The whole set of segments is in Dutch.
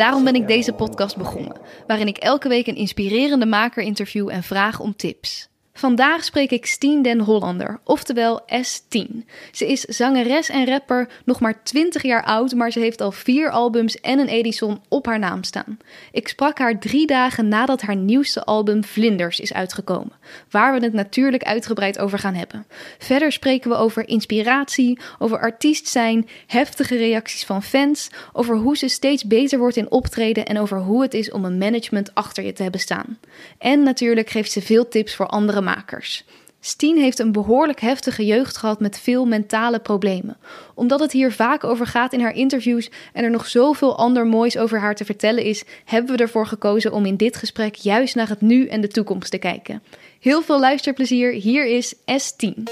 Daarom ben ik deze podcast begonnen, waarin ik elke week een inspirerende maker interview en vraag om tips. Vandaag spreek ik Steen den Hollander, oftewel S10. Ze is zangeres en rapper, nog maar 20 jaar oud, maar ze heeft al vier albums en een Edison op haar naam staan. Ik sprak haar drie dagen nadat haar nieuwste album Vlinders is uitgekomen, waar we het natuurlijk uitgebreid over gaan hebben. Verder spreken we over inspiratie, over artiest zijn, heftige reacties van fans, over hoe ze steeds beter wordt in optreden en over hoe het is om een management achter je te hebben staan. En natuurlijk geeft ze veel tips voor andere Steen heeft een behoorlijk heftige jeugd gehad met veel mentale problemen. Omdat het hier vaak over gaat in haar interviews en er nog zoveel ander moois over haar te vertellen is, hebben we ervoor gekozen om in dit gesprek juist naar het nu en de toekomst te kijken. Heel veel luisterplezier, hier is S10.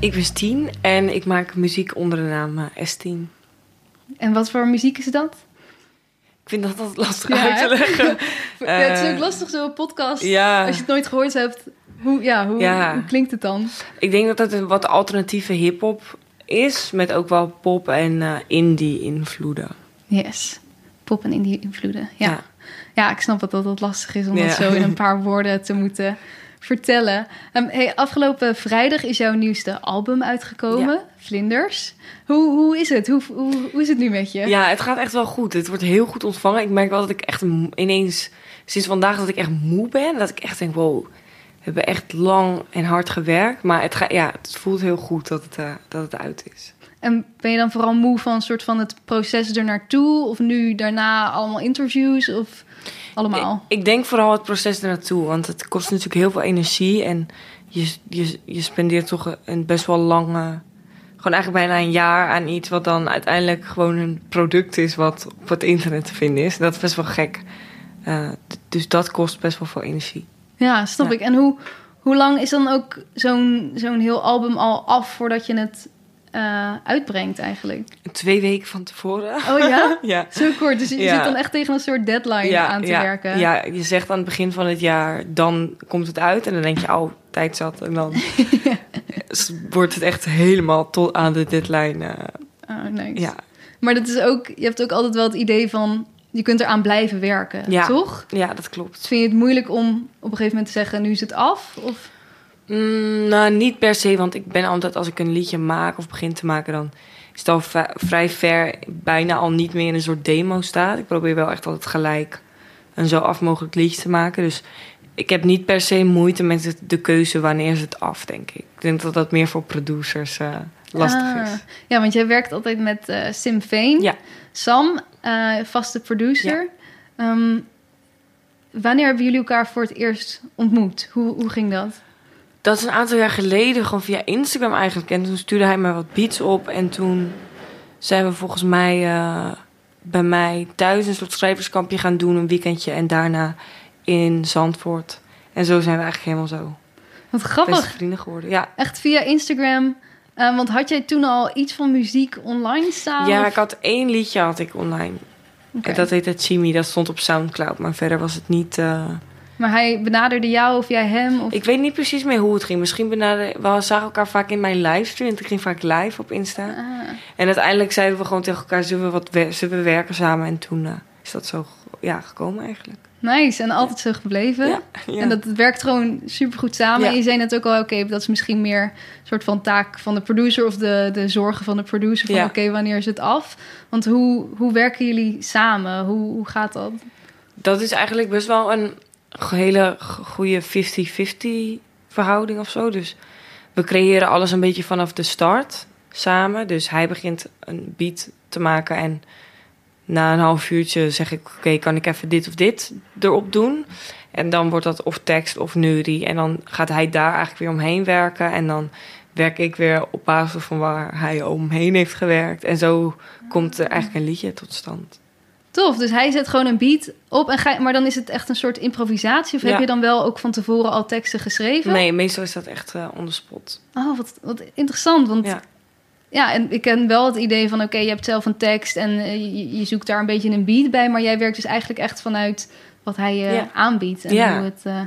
Ik ben Stien en ik maak muziek onder de naam eh, S10. En wat voor muziek is dat? Ik vind dat altijd lastig Ja, uit te leggen. Ja, het is Eh, ook lastig zo'n podcast. ja. Als je het nooit gehoord hebt, hoe, ja, hoe, Ja. hoe klinkt het dan? Ik denk dat het een wat alternatieve hip-hop is, met ook wel pop en eh, indie invloeden. Yes. Pop en indie invloeden. Ja. Ja. ja. ik snap dat dat lastig is om dat zo in een paar woorden te moeten vertellen. Ehm, hey, afgelopen vrijdag is jouw nieuwste album uitgekomen, Ja. Vlinders. Hoe, hoe is het? Hoe, hoe, hoe is het nu met je? Ja, het gaat echt wel goed. Het wordt heel goed ontvangen. Ik merk wel dat ik echt ineens, sinds vandaag, dat ik echt moe ben. Dat ik echt denk, wow, we hebben echt lang en hard gewerkt. Maar het, gaat, ja, het voelt heel goed dat het, eh, dat het uit is. En ben je dan vooral moe van een soort van het proces ernaartoe? Of nu daarna allemaal interviews? Of allemaal? Ik, ik denk vooral het proces ernaartoe. Want het kost natuurlijk heel veel energie. En je, je, je spendeert toch een best wel lange... Gewoon eigenlijk bijna een jaar aan iets... wat dan uiteindelijk gewoon een product is... wat op het internet te vinden is. Dat is best wel gek. Eh, dus dat kost best wel veel energie. Ja, snap Ja. ik. En hoe, hoe lang is dan ook zo'n zo'n heel album al af voordat je het eh, uitbrengt eigenlijk? Twee weken van tevoren. Oh ja? ja. Zo kort. Dus je Ja. zit dan echt tegen een soort deadline aan te werken. Ja, je zegt aan het begin van het jaar, dan komt het uit. En dan denk je, oh, tijd zat. En dan wordt het echt helemaal tot aan de deadline. eh, Oh, nice. ja. Maar dat is ook, je hebt ook altijd wel het idee van, je kunt eraan blijven werken, Ja. toch? ja, dat klopt. Dus vind je het moeilijk om op een gegeven moment te zeggen, nu is het af? Of... Mm, nou, niet per se, want ik ben altijd als ik een liedje maak of begin te maken, dan is het al vrij ver, bijna al niet meer in een soort demo staat. Ik probeer wel echt altijd gelijk een zo af mogelijk liedje te maken. Dus ik heb niet per se moeite met het- de keuze wanneer is het af, denk ik. Ik denk dat dat meer voor producers eh, lastig Ah. is. Ja, want jij werkt altijd met eh, Sim Veen. Ja. Sam, eh, vaste producer. Ehm, wanneer hebben jullie elkaar voor het eerst ontmoet? Hoe, hoe ging dat? Dat is een aantal jaar geleden, gewoon via Instagram eigenlijk. En toen stuurde hij me wat beats op. En toen zijn we volgens mij eh, bij mij thuis een soort schrijverskampje gaan doen, een weekendje. En daarna in Zandvoort. En zo zijn we eigenlijk helemaal zo Wat beste grappig. vrienden geworden. Ja. Echt via Instagram. Eh, want had jij toen al iets van muziek online staan? ja, of- ik had één liedje had ik online. En dat heette Chimi, dat stond op Soundcloud. Maar verder was het niet... eh, Maar hij benaderde jou of jij hem? Of... Ik weet niet precies meer hoe het ging. Misschien benaderen... We zagen elkaar vaak in mijn livestream. Ik ging vaak live op Insta. Ah. En uiteindelijk zeiden we gewoon tegen elkaar: zullen we, wat zullen we werken samen? En toen eh, is dat zo ja, gekomen eigenlijk. Nice, en altijd zo gebleven. Ja, ja. En dat werkt gewoon supergoed samen. En je zei net ook al, oké, dat is misschien meer een soort van taak van de producer... of de, de zorgen van de producer van, oké, wanneer is het af? Want hoe, hoe werken jullie samen? Hoe, hoe gaat dat? Dat is eigenlijk best wel een hele goede 50-50 verhouding of zo. Dus we creëren alles een beetje vanaf de start samen. Dus hij begint een beat te maken en na een half uurtje zeg ik: Oké, kan ik even dit of dit erop doen? En dan wordt dat of tekst of neurie. En dan gaat hij daar eigenlijk weer omheen werken. En dan werk ik weer op basis van waar hij omheen heeft gewerkt. En zo komt er eigenlijk een liedje tot stand. Tof, dus hij zet gewoon een beat op. En ga, maar dan is het echt een soort improvisatie? Of Ja. heb je dan wel ook van tevoren al teksten geschreven? Nee, meestal is dat echt eh on the spot. Oh, wat, wat interessant. Want ja. Ja. en ik ken wel het idee van... oké, je hebt zelf een tekst en eh, je, je zoekt daar een beetje een beat bij... maar jij werkt dus eigenlijk echt vanuit wat hij je Ja. aanbiedt. En Ja. hoe het, eh,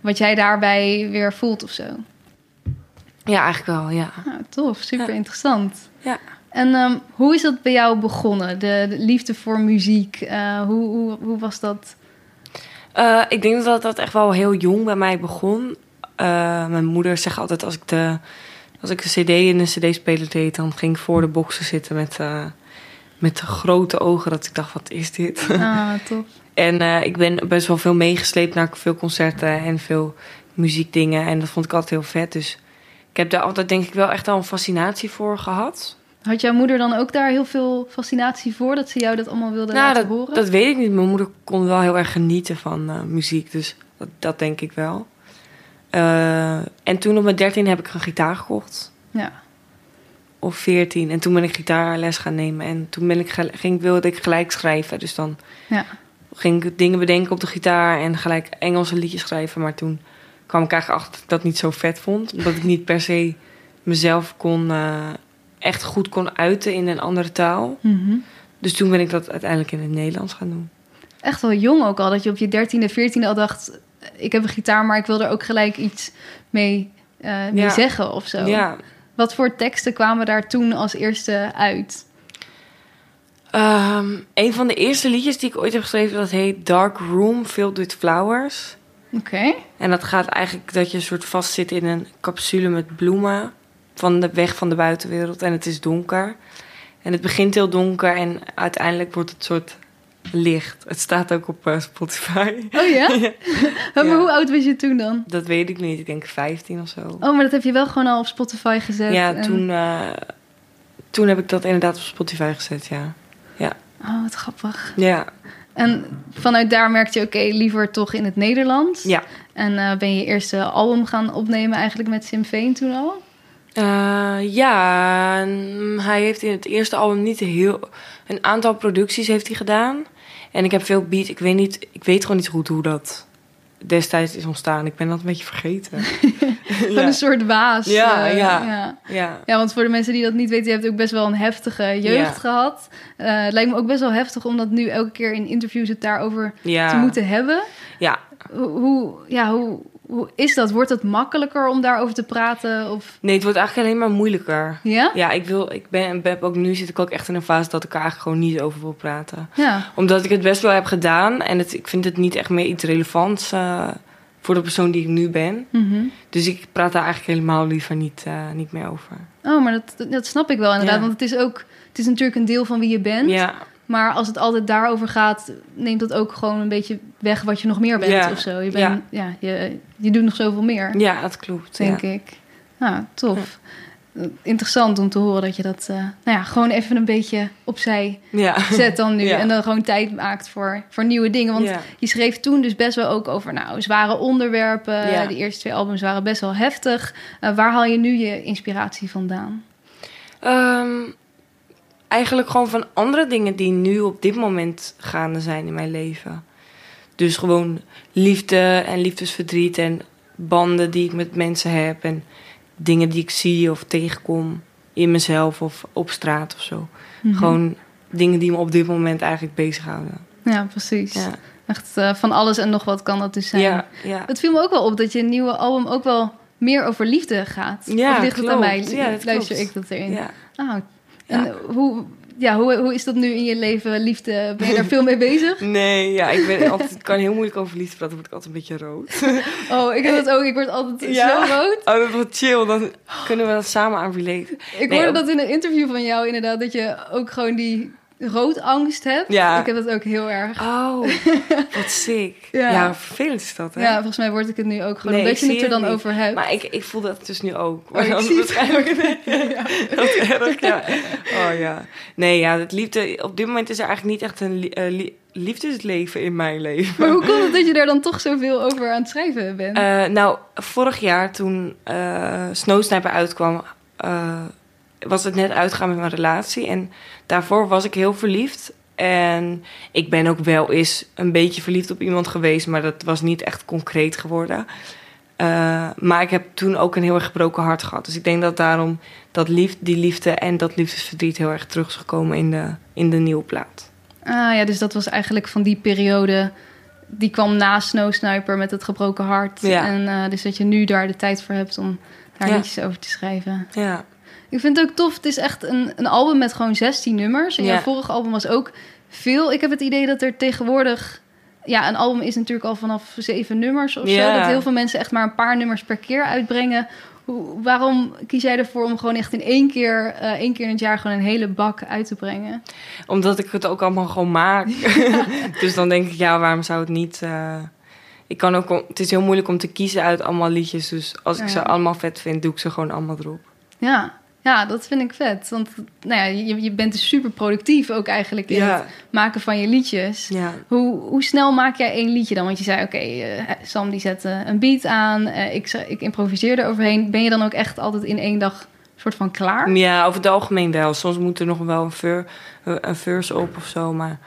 wat jij daarbij weer voelt of zo. Ja, eigenlijk wel, ja. Nou, tof, super interessant. Ja. En ehm, hoe is dat bij jou begonnen? De, de liefde voor muziek, eh, hoe, hoe, hoe was dat? Eh, ik denk dat dat echt wel heel jong bij mij begon. Eh, mijn moeder zegt altijd als ik de, als ik een cd in een cd-speler deed... dan ging ik voor de boxen zitten met, met grote ogen. Dat ik dacht, wat is dit? Ah, tof. en ik ben best wel veel meegesleept naar veel concerten en veel muziekdingen. En dat vond ik altijd heel vet. Dus ik heb daar altijd denk ik wel echt al een fascinatie voor gehad. Had jouw moeder dan ook daar heel veel fascinatie voor... dat ze jou dat allemaal wilde Nou, laten dat, horen? dat weet ik niet. Mijn moeder kon wel heel erg genieten van eh, muziek. Dus dat, dat denk ik wel. Eh, en toen op mijn dertien heb ik een gitaar gekocht. Ja. Of veertien. En toen ben ik gitaarles gaan nemen. En toen ben ik, ging, wilde ik gelijk schrijven. Dus dan Ja. ging ik dingen bedenken op de gitaar. En gelijk Engelse liedjes schrijven. Maar toen kwam ik eigenlijk achter dat ik dat niet zo vet vond. Omdat ik niet per se mezelf kon... eh, echt goed kon uiten in een andere taal. Mhm. Dus toen ben ik dat uiteindelijk in het Nederlands gaan doen. Echt wel jong ook al, dat je op je dertiende, veertiende al dacht... ik heb een gitaar, maar ik wil er ook gelijk iets mee, eh, mee Ja. zeggen of zo. Ja, Wat voor teksten kwamen daar toen als eerste uit? Ehm, een van de eerste liedjes die ik ooit heb geschreven, dat heet Dark Room Filled with Flowers. Oké. En dat gaat eigenlijk dat je een soort vastzit in een capsule met bloemen van de weg van de buitenwereld en het is donker. En het begint heel donker en uiteindelijk wordt het soort licht. Het staat ook op eh, Spotify. Oh ja? Ja. maar Ja. hoe oud was je toen dan? Dat weet ik niet, ik denk 15 of zo. Oh, maar dat heb je wel gewoon al op Spotify gezet? ja, en- toen, eh, toen heb ik dat inderdaad op Spotify gezet, ja. Oh, wat grappig. Ja, En vanuit daar merkte je, oké, liever toch in het Nederlands. ja. En eh, ben je je eerste album gaan opnemen eigenlijk met Sim Veen toen al? Eh, ja, hij heeft in het eerste album niet heel... Een aantal producties heeft hij gedaan. En ik heb veel beat... Ik weet, niet, ik weet gewoon niet goed hoe dat destijds is ontstaan. Ik ben dat een beetje vergeten. Ja. een soort waas. Ja, eh, ja. ja. ja. Ja, want voor de mensen die dat niet weten, je hebt ook best wel een heftige jeugd gehad. Eh, het lijkt me ook best wel heftig om dat nu elke keer in interviews het daarover te moeten hebben. Ja. Hoe, ja, hoe, hoe is dat? Wordt het makkelijker om daarover te praten? Of, Nee, het wordt eigenlijk alleen maar moeilijker. ja? Ja, ik wil... Ik ben, ben ook nu zit ik ook echt in een fase dat ik er eigenlijk gewoon niet over wil praten. Ja. Omdat ik het best wel heb gedaan. En het, ik vind het niet echt meer iets relevants eh, voor de persoon die ik nu ben. Mhm. Dus ik praat daar eigenlijk helemaal liever niet, eh, niet meer over. Oh, maar dat, dat snap ik wel inderdaad. Ja. Want het is ook... Het is natuurlijk een deel van wie je bent. Ja, Maar als het altijd daarover gaat, neemt dat ook gewoon een beetje weg wat je nog meer bent Ja. of zo. Je, bent, ja. je, je doet nog zoveel meer, ja dat klopt. denk ja. ik. Nou, tof. Interessant om te horen dat je dat eh, nou ja, gewoon even een beetje opzij zet dan nu. En dan gewoon tijd maakt voor, voor nieuwe dingen. Want je schreef toen dus best wel ook over nou, zware onderwerpen. De eerste twee albums waren best wel heftig. Eh, waar haal je nu je inspiratie vandaan? Ehm, eigenlijk gewoon van andere dingen die nu op dit moment gaande zijn in mijn leven. Dus gewoon liefde en liefdesverdriet en banden die ik met mensen heb. En dingen die ik zie of tegenkom in mezelf of op straat of zo. Mhm. Gewoon dingen die me op dit moment eigenlijk bezighouden. Ja, precies. Ja, Echt eh, van alles en nog wat kan dat dus zijn. ja, ja. Het viel me ook wel op dat je nieuwe album ook wel meer over liefde gaat. Ja, of ligt het aan mij? Ja, dat Luister klopt. ik dat erin? Ah, en Ja. hoe, ja, hoe, hoe is dat nu in je leven, liefde? Ben je daar veel mee bezig? Nee, ja, ik ben altijd, ik kan heel moeilijk over liefde praten, word ik altijd een beetje rood. Oh, ik heb dat ook. Ik word altijd Ja. zo rood. Oh, dat wordt chill, dan kunnen we dat samen aan relaten. Ik Nee, hoorde ook- dat in een interview van jou inderdaad, dat je ook gewoon die roodangst hebt. Ja. Ik heb dat ook heel erg. Oh, wat sick. Ja. Ja, vervelend is dat, hè? Ja, volgens mij word ik het nu ook gewoon, Nee, omdat je het er dan niet. over hebt. Maar ik, ik voel dat dus nu ook. Oh, ik dat zie het. waarschijnlijk Ja. Wat erg, ja. Oh ja. Nee, ja, het liefde... Op dit moment is er eigenlijk niet echt een eh, li- liefdesleven in mijn leven. Maar hoe komt het dat je daar dan toch zoveel over aan het schrijven bent? Eh, nou, vorig jaar toen eh Snowsniper uitkwam, was het net uitgaan met mijn relatie. En daarvoor was ik heel verliefd. En ik ben ook wel eens een beetje verliefd op iemand geweest, maar dat was niet echt concreet geworden. Uh, maar ik heb toen ook een heel erg gebroken hart gehad. Dus ik denk dat daarom dat lief, die liefde en dat liefdesverdriet heel erg terug is gekomen in de, in de nieuwe plaat. Ah ja, dus dat was eigenlijk van die periode. Die kwam na Snow Sniper met het gebroken hart. Ja. En uh, dus dat je nu daar de tijd voor hebt om daar Ja. liedjes over te schrijven. Ja. Ik vind het ook tof. Het is echt een, een album met gewoon 16 nummers. En Ja. jouw vorige album was ook veel. Ik heb het idee dat er tegenwoordig... Ja, een album is natuurlijk al vanaf zeven nummers of zo. Dat heel veel mensen echt maar een paar nummers per keer uitbrengen. Hoe, waarom kies jij ervoor om gewoon echt in één keer, eh, één keer in het jaar gewoon een hele bak uit te brengen? Omdat ik het ook allemaal gewoon maak. dus dan denk ik, ja, waarom zou het niet... eh, Ik kan ook... Het is heel moeilijk om te kiezen uit allemaal liedjes. Dus als ik Ja. ze allemaal vet vind, doe ik ze gewoon allemaal erop. Ja, ja dat vind ik vet. Want nou ja, je, je bent dus super productief ook eigenlijk in het maken van je liedjes. ja. Hoe, hoe snel maak jij één liedje dan? Want je zei, oké, eh, Sam die zette een beat aan. eh, ik, ik improviseerde eroverheen. Ben je dan ook echt altijd in één dag soort van klaar? Ja, over het algemeen wel. Soms moet er nog wel een, ver, een verse op of zo. Maar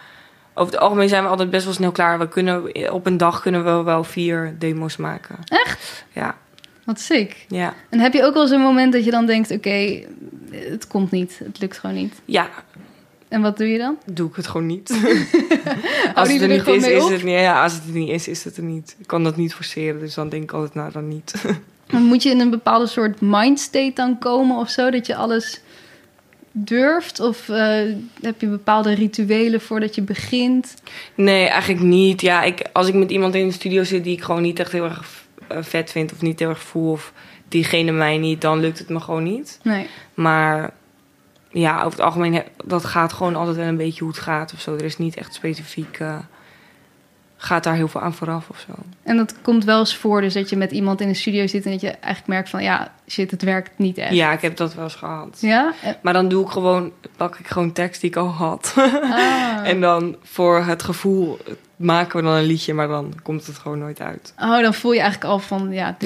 over het algemeen zijn we altijd best wel snel klaar. We kunnen, op een dag kunnen we wel vier demo's maken. Echt? Ja, Wat sick. ja. En heb je ook wel zo'n moment dat je dan denkt, oké, het komt niet. Het lukt gewoon niet. Ja, En wat doe je dan? doe ik het gewoon niet. Als je het er niet is, is het niet. Ja, als het er niet is, is het er niet. Ik kan dat niet forceren, dus dan denk ik altijd, nou dan niet. Moet je in een bepaalde soort mindstate dan komen of zo? Dat je alles durft? Of eh, heb je bepaalde rituelen voordat je begint? Nee, eigenlijk niet. Ja, ik, als ik met iemand in de studio zit die ik gewoon niet echt heel erg vet vind of niet heel erg voel of diegene mij niet, dan lukt het me gewoon niet. Nee. Maar ja, over het algemeen, dat gaat gewoon altijd wel een beetje hoe het gaat of zo. Er is niet echt specifiek, eh, gaat daar heel veel aan vooraf of zo. En dat komt wel eens voor, dus dat je met iemand in de studio zit en dat je eigenlijk merkt van, ja, shit, het werkt niet echt. Ja, ik heb dat wel eens gehad. Ja? Eh, Maar dan doe ik gewoon, pak ik gewoon tekst die ik al had. Ah. en dan voor het gevoel maken we dan een liedje, maar dan komt het gewoon nooit uit. Oh, dan voel je eigenlijk al van, ja,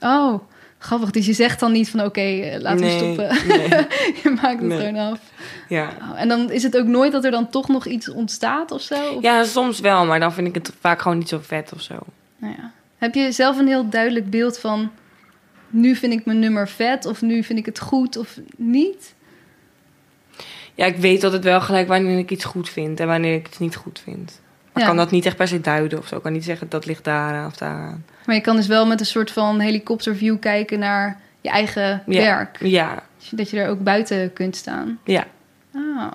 oh, grappig. Dus je zegt dan niet van, oké, eh, laten we stoppen. Nee. je maakt het Nee. gewoon af. Ja. Oh, en dan is het ook nooit dat er dan toch nog iets ontstaat of zo? Of- ja, soms wel, maar dan vind ik het vaak gewoon niet zo vet of zo. Nou ja. Heb je zelf een heel duidelijk beeld van... nu vind ik mijn nummer vet of nu vind ik het goed of niet? Ja, ik weet altijd wel gelijk wanneer ik iets goed vind en wanneer ik het niet goed vind. Maar Ja. kan dat niet echt per se duiden of zo. Ik kan niet zeggen dat ligt daaraan of daaraan. Maar je kan dus wel met een soort van helikopterview kijken naar je eigen Ja. werk. Ja, Dat je er ook buiten kunt staan. ja. Ah.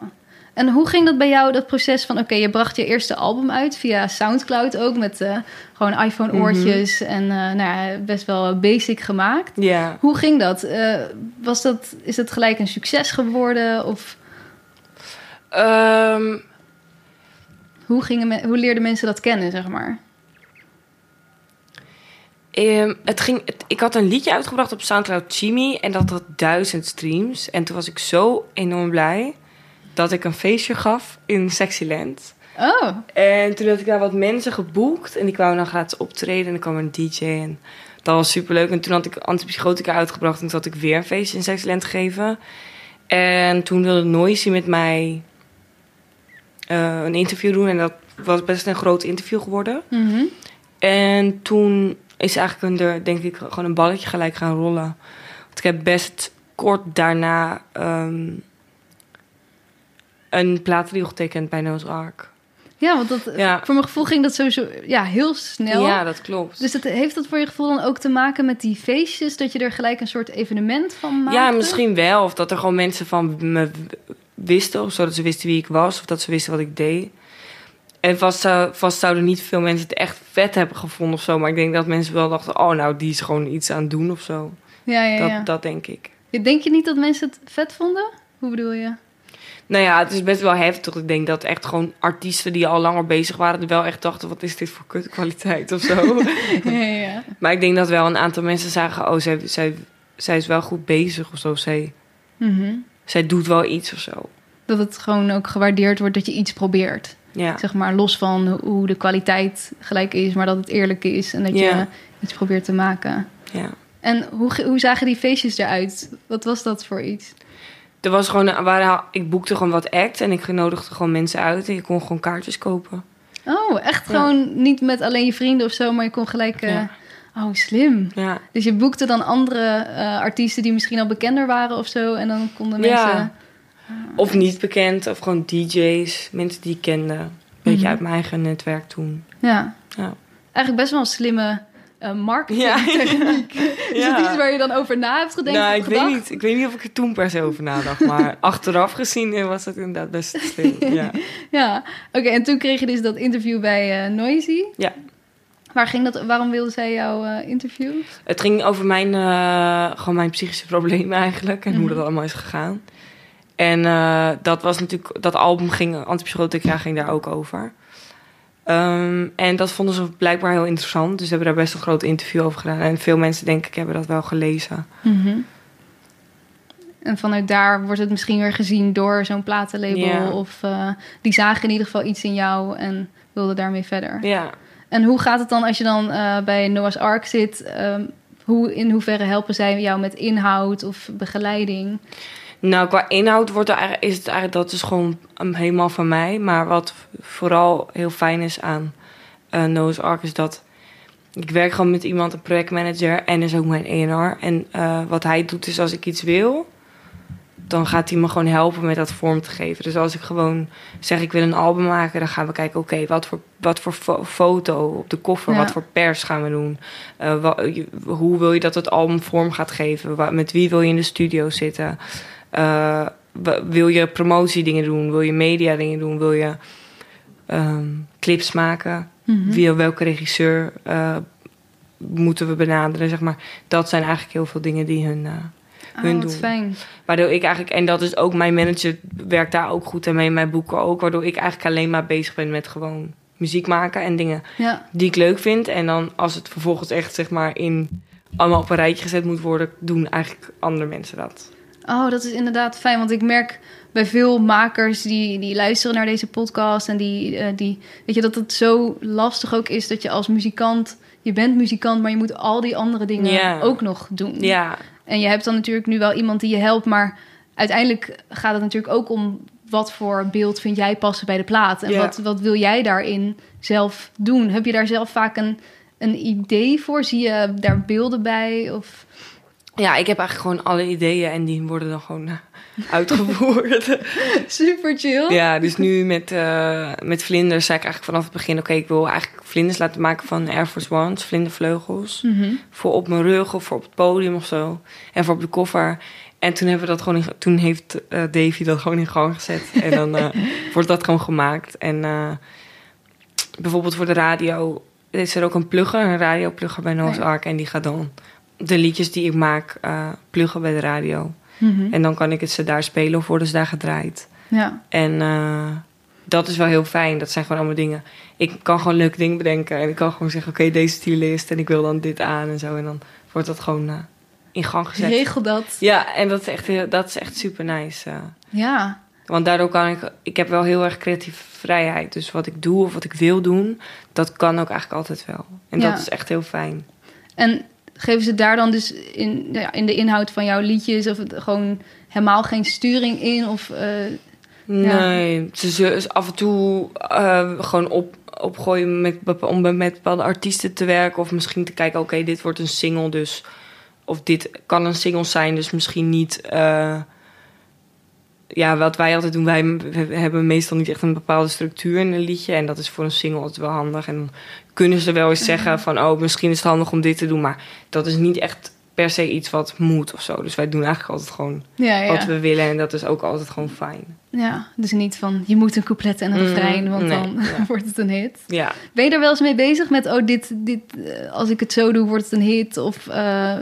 En hoe ging dat bij jou, dat proces van... oké, je bracht je eerste album uit via Soundcloud ook... met eh, gewoon iPhone-oortjes en eh, nou ja, best wel basic gemaakt. Ja. Hoe ging dat? Eh, was dat? Is het gelijk een succes geworden? Of Ehm, hoe, gingen me- hoe leerden mensen dat kennen, zeg maar? ehm, het ging, het- ik had een liedje uitgebracht op Soundcloud Chimmy en dat had duizend streams. En toen was ik zo enorm blij dat ik een feestje gaf in Sexyland. Oh, En toen had ik daar wat mensen geboekt en die kwamen dan gratis optreden en er kwam een DJ en dat was superleuk. En toen had ik antipsychotica uitgebracht en toen had ik weer een feestje in Sexyland gegeven. En toen wilde Noisy met mij eh, een interview doen en dat was best een groot interview geworden. mhm. En toen is eigenlijk een, er, denk ik gewoon een balletje gelijk gaan rollen. Want ik heb best kort daarna ehm, een platendeal getekend bij Noah's Ark. ja, want dat, Ja. voor mijn gevoel ging dat sowieso ja, heel snel. Ja, dat klopt. Dus heeft dat voor je gevoel dan ook te maken met die feestjes? Dat je er gelijk een soort evenement van maakte? Ja, misschien wel. Of dat er gewoon mensen van me wisten. Of zo, dat ze wisten wie ik was. Of dat ze wisten wat ik deed. En vast, zou, vast zouden niet veel mensen het echt vet hebben gevonden of zo. Maar ik denk dat mensen wel dachten... Oh, nou, die is gewoon iets aan het doen of zo. Ja, ja, ja. Dat, dat denk ik. Denk je niet dat mensen het vet vonden? Hoe bedoel je? Nou ja, het is best wel heftig. Ik denk dat echt gewoon artiesten die al langer bezig waren... wel echt dachten, wat is dit voor kutkwaliteit of zo. ja, ja, ja. maar ik denk dat wel een aantal mensen zagen... Oh, zij, zij, zij is wel goed bezig of zo. Zij, Mhm. Zij doet wel iets of zo. Dat het gewoon ook gewaardeerd wordt dat je iets probeert. Ja. Zeg maar los van hoe de kwaliteit gelijk is, maar dat het eerlijk is en dat je iets probeert te maken. ja. En hoe, hoe zagen die feestjes eruit? Wat was dat voor iets? Er was gewoon, waren, ik boekte gewoon wat acts en ik nodigde gewoon mensen uit en je kon gewoon kaartjes kopen. Oh, echt Ja. gewoon niet met alleen je vrienden of zo, maar je kon gelijk... eh, Ja. Oh, slim. Ja, Dus je boekte dan andere eh, artiesten die misschien al bekender waren of zo. En dan konden Ja. mensen... of niet bekend, of gewoon DJ's, mensen die ik kende. Een beetje Mhm. uit mijn eigen netwerk toen. Ja. Ja. Eigenlijk best wel een slimme eh Ja. marketingtechniek. Is het iets waar je dan over na hebt gedacht? nou, ik weet, niet, ik weet niet of ik er toen per se over nadacht, maar achteraf gezien eh, was het inderdaad best slim. Ja. Ja, oké. en toen kreeg je dus dat interview bij eh, Noisy. Ja. Waar ging dat, waarom wilde zij jou eh interviewen? Het ging over mijn, eh, gewoon mijn psychische problemen eigenlijk en hoe Mhm. dat allemaal is gegaan. En eh, dat was natuurlijk, dat album ging, Antipsychotica ging daar ook over. Ehm, en dat vonden ze blijkbaar heel interessant. Dus ze hebben daar best een groot interview over gedaan. En veel mensen, denk ik, hebben dat wel gelezen. Mhm. En vanuit daar wordt het misschien weer gezien door zo'n platenlabel. Of die zagen in ieder geval iets in jou en wilden daarmee verder. Ja, En hoe gaat het dan als je dan eh, bij Noah's Ark zit? Ehm, hoe, in hoeverre helpen zij jou met inhoud of begeleiding? Nou, qua inhoud wordt er is het eigenlijk, dat is gewoon um, helemaal van mij. Maar wat vooral heel fijn is aan eh Noah's Ark is dat ik werk gewoon met iemand, een projectmanager en is ook mijn ENR. En eh, wat hij doet is als ik iets wil, dan gaat hij me gewoon helpen met dat vorm te geven. Dus als ik gewoon zeg ik wil een album maken, dan gaan we kijken, oké, wat voor, wat voor fo- foto op de koffer, Ja. wat voor pers gaan we doen? Eh, hoe wil je dat het album vorm gaat geven? Wa- met wie wil je in de studio zitten? Eh, wil je promotiedingen doen? Wil je media dingen doen? Wil je ehm, clips maken? Wie, welke regisseur eh, moeten we benaderen? Zeg maar. Dat zijn eigenlijk heel veel dingen die hun. Oh, hun wat doen. fijn. waardoor ik eigenlijk, en dat is ook mijn manager, werkt daar ook goed en mee mijn boeken ook. Waardoor ik eigenlijk alleen maar bezig ben met gewoon muziek maken en dingen Ja, die ik leuk vind. En dan als het vervolgens echt zeg maar in allemaal op een rijtje gezet moet worden, doen eigenlijk andere mensen dat. Oh, dat is inderdaad fijn. Want ik merk bij veel makers die, die luisteren naar deze podcast... en die, eh, die... Weet je, dat het zo lastig ook is dat je als muzikant... Je bent muzikant, maar je moet al die andere dingen ook nog doen. Ja, En je hebt dan natuurlijk nu wel iemand die je helpt... maar uiteindelijk gaat het natuurlijk ook om... wat voor beeld vind jij passen bij de plaat? En wat, wat wil jij daarin zelf doen? Heb je daar zelf vaak een, een idee voor? Zie je daar beelden bij? Of... ja, ik heb eigenlijk gewoon alle ideeën en die worden dan gewoon eh, uitgevoerd. Super chill. ja, dus nu met, eh, met vlinders zei ik eigenlijk vanaf het begin... oké, ik wil eigenlijk vlinders laten maken van Air Force Ones, vlindervleugels. Mhm. Voor op mijn rug of voor op het podium of zo. En voor op de koffer. En toen hebben we dat gewoon in, toen heeft eh, Davy dat gewoon in gang gezet. En dan eh, wordt dat gewoon gemaakt. En bijvoorbeeld voor de radio is er ook een plugger, een radioplugger bij Noah's Ja. Ark. En die gaat dan de liedjes die ik maak pluggen bij de radio. Mhm. En dan kan ik het ze daar spelen of worden ze daar gedraaid. Ja. En eh, dat is wel heel fijn. Dat zijn gewoon allemaal dingen. Ik kan gewoon leuke dingen bedenken. En ik kan gewoon zeggen, oké, deze stylist. En ik wil dan dit aan en zo. En dan wordt dat gewoon eh, in gang gezet. Regel dat. Ja, en dat is echt, dat is echt super nice. eh. Ja. want daardoor kan ik... Ik heb wel heel erg creatieve vrijheid. Dus wat ik doe of wat ik wil doen... dat kan ook eigenlijk altijd wel. En Ja. dat is echt heel fijn. En geven ze daar dan dus in, ja, in de inhoud van jouw liedjes of het gewoon helemaal geen sturing in? Of, eh, Nee, ze zullen ze af en toe eh, gewoon op, opgooien met, om met bepaalde artiesten te werken. Of misschien te kijken, oké, dit wordt een single, dus... Of dit kan een single zijn, dus misschien niet... eh, ja, wat wij altijd doen, wij hebben meestal niet echt een bepaalde structuur in een liedje. En dat is voor een single altijd wel handig. En kunnen ze wel eens zeggen van... oh, misschien is het handig om dit te doen. Maar dat is niet echt per se iets wat moet of zo. Dus wij doen eigenlijk altijd gewoon ja, wat we willen. En dat is ook altijd gewoon fijn. ja, dus niet van je moet een couplet en een Mm, refrein, want nee, dan ja. wordt het een hit. Ja. Ben je er wel eens mee bezig met, oh, dit, dit, eh, als ik het zo doe, wordt het een hit? Of eh,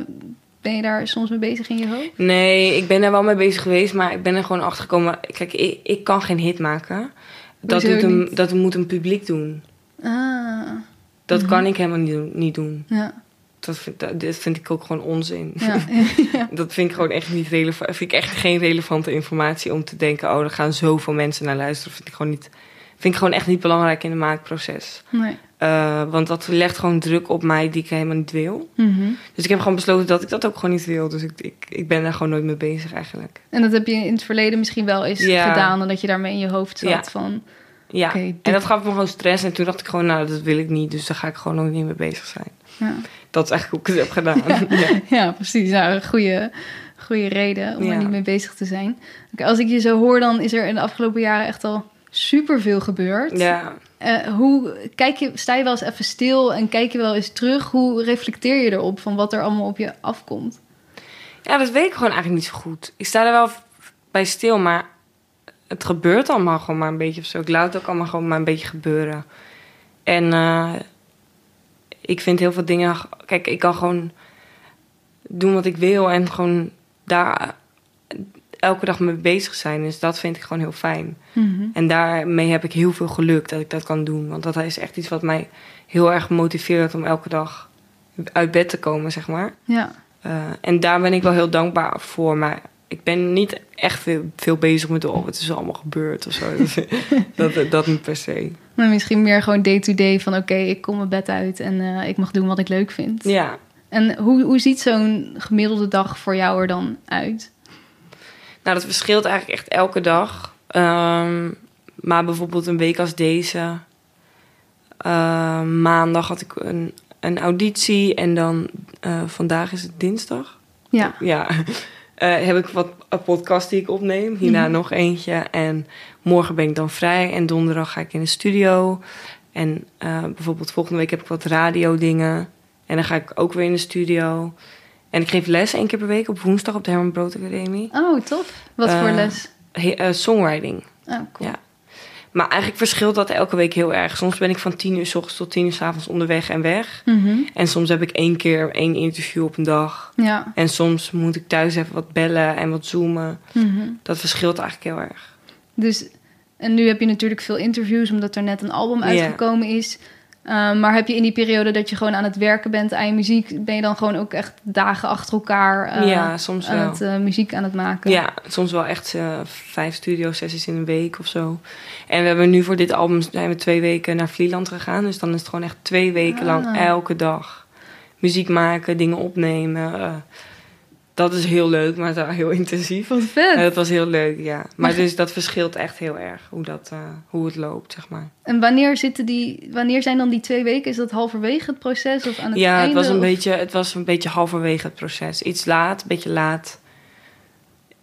ben je daar soms mee bezig in je hoofd? Nee, ik ben er wel mee bezig geweest, maar ik ben er gewoon achter gekomen. Kijk, ik, ik kan geen hit maken. Dat, doet een, dat moet een publiek doen. Ah, Dat Mhm. kan ik helemaal niet doen. Niet doen. ja. Dat, vind, dat, dit vind ik ook gewoon onzin. Ja. Dat vind ik gewoon echt niet relevant. Vind ik echt geen relevante informatie om te denken: oh, er gaan zoveel mensen naar luisteren. Vind ik gewoon niet vind ik gewoon echt niet belangrijk in het maakproces. Nee. Eh, want dat legt gewoon druk op mij die ik helemaal niet wil. Mhm. Dus ik heb gewoon besloten dat ik dat ook gewoon niet wil. Dus ik, ik, ik ben daar gewoon nooit mee bezig eigenlijk. En dat heb je in het verleden misschien wel eens Ja. gedaan... en dat je daarmee in je hoofd zat Ja. van... Ja, en dat gaf me gewoon stress. En toen dacht ik gewoon, nou, dat wil ik niet. Dus daar ga ik gewoon ook niet mee bezig zijn. Ja, Dat is eigenlijk hoe ik het heb gedaan. Ja. ja precies. Nou, een goede, goede reden om er niet mee bezig te zijn. Als ik je zo hoor, dan is er in de afgelopen jaren echt al superveel gebeurd. ja. Eh, hoe kijk je, sta je wel eens even stil en kijk je wel eens terug? Hoe reflecteer je erop van wat er allemaal op je afkomt? Ja, dat weet ik gewoon eigenlijk niet zo goed. Ik sta er wel bij stil, maar het gebeurt allemaal gewoon maar een beetje of zo. Ik laat het ook allemaal gewoon maar een beetje gebeuren. En eh, ik vind heel veel dingen... Kijk, ik kan gewoon doen wat ik wil en gewoon daar elke dag mee bezig zijn. Dus dat vind ik gewoon heel fijn. En daarmee heb ik heel veel geluk dat ik dat kan doen. Want dat is echt iets wat mij heel erg motiveert om elke dag uit bed te komen, zeg maar. Ja, Uh, en daar ben ik wel heel dankbaar voor. Maar ik ben niet echt veel, veel bezig met... oh, wat is er allemaal gebeurd of zo. dat, dat, dat niet per se. maar misschien meer gewoon day-to-day van... oké, ik kom mijn bed uit en eh, ik mag doen wat ik leuk vind. Ja, En hoe, hoe ziet zo'n gemiddelde dag voor jou er dan uit? nou dat verschilt eigenlijk echt elke dag. Ehm, maar bijvoorbeeld een week als deze... eh, maandag had ik een, een auditie en dan... eh, vandaag is het dinsdag. Ja, Ja, Eh, heb ik wat een podcast die ik opneem. Hierna Mhm. nog eentje. En morgen ben ik dan vrij. En donderdag ga ik in de studio. En eh, bijvoorbeeld volgende week heb ik wat radio-dingen. En dan ga ik ook weer in de studio. En ik geef les één keer per week op woensdag op de Herman Brood Academie. oh tof. Wat voor Eh, les? He- songwriting. Oh, cool. Ja. Maar eigenlijk verschilt dat elke week heel erg. Soms ben ik van tien uur s ochtends tot tien uur s avonds onderweg en weg. Mhm. En soms heb ik één keer één interview op een dag. Ja. En soms moet ik thuis even wat bellen en wat zoomen. Mhm. Dat verschilt eigenlijk heel erg. Dus, en nu heb je natuurlijk veel interviews, omdat er net een album uitgekomen is. Um, maar heb je in die periode dat je gewoon aan het werken bent aan je muziek, ben je dan gewoon ook echt dagen achter elkaar uh, ja, soms aan wel. het uh, muziek aan het maken? Ja, soms wel echt uh, vijf studio-sessies in een week of zo. En we hebben nu voor dit album zijn we twee weken naar Vlieland gegaan. Dus dan is het gewoon echt twee weken lang Ah. elke dag muziek maken, dingen opnemen. Dat is heel leuk, maar het is heel intensief. Wat vet. Ja, dat was heel leuk, ja. Maar dus dat verschilt echt heel erg hoe, dat, uh, hoe het loopt, zeg maar. En wanneer, zitten die, wanneer zijn dan die twee weken? Is dat halverwege het proces of aan het ja, einde? het was, een of? beetje, het was een beetje halverwege het proces. Iets laat, een beetje laat.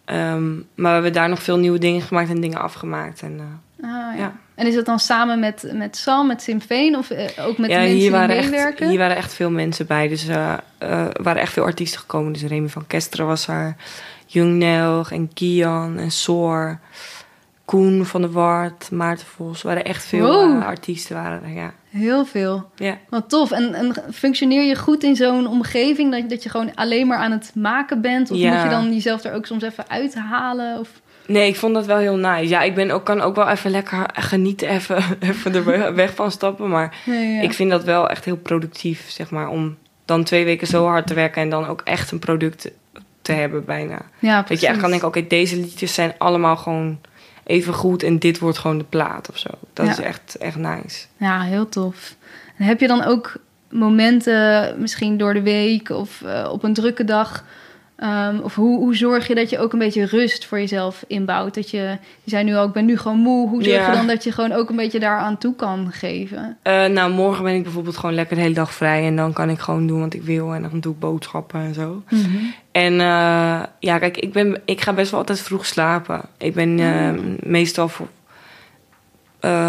Um, maar we hebben daar nog veel nieuwe dingen gemaakt en dingen afgemaakt. En, uh, ah, ja. ja. En is dat dan samen met, met Sam, met Simveen of uh, ook met ja, de mensen hier waren die meewerken? Echt, hier waren echt veel mensen bij. Dus uh, er waren echt veel artiesten gekomen. Dus Remy van Kesteren was er. Jung Nelg en Kian en Soor. Koen van der Wart, Maarten Vos. Er waren echt veel wow. artiesten. Waren er, ja. Heel veel. Ja. Wat tof. En, en functioneer je goed in zo'n omgeving dat, dat je gewoon alleen maar aan het maken bent? Of Ja. moet je dan jezelf er ook soms even uithalen? Of... Nee, ik vond dat wel heel nice. Ja, ik ben ook, kan ook wel even lekker genieten, even, even er weg van stappen. Maar Nee, ja. ik vind dat wel echt heel productief, zeg maar. Om dan twee weken zo hard te werken en dan ook echt een product te hebben bijna. ja, Dat je echt kan denken, oké, deze liedjes zijn allemaal gewoon even goed en dit wordt gewoon de plaat of zo. Dat Ja. is echt, echt nice. Ja, heel tof. En heb je dan ook momenten, misschien door de week of uh, op een drukke dag... Um, of hoe, hoe zorg je dat je ook een beetje rust voor jezelf inbouwt? Dat je, je zei nu al, ik ben nu gewoon moe. Hoe zorg Ja. je dan dat je gewoon ook een beetje daaraan toe kan geven? Uh, nou, morgen ben ik bijvoorbeeld gewoon lekker de hele dag vrij en dan kan ik gewoon doen wat ik wil en dan doe ik boodschappen en zo. Mm-hmm. En uh, ja, kijk, ik, ben, ik ga best wel altijd vroeg slapen. Ik ben uh, Mm. meestal voor,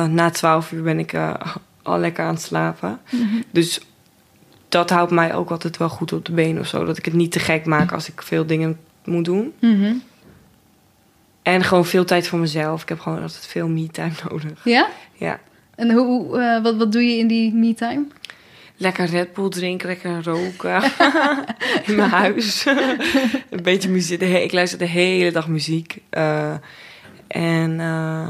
na twaalf uur ben ik al lekker aan het slapen. Mm-hmm. Dus dat houdt mij ook altijd wel goed op de been of zo. Dat ik het niet te gek maak als ik veel dingen moet doen. Mm-hmm. En gewoon veel tijd voor mezelf. Ik heb gewoon altijd veel me-time nodig. Ja? Ja. En hoe, uh, wat, wat doe je in die me-time? Lekker Red Bull drinken, lekker roken. in mijn huis. een beetje muziek. Ik luister de hele dag muziek. Uh, en uh,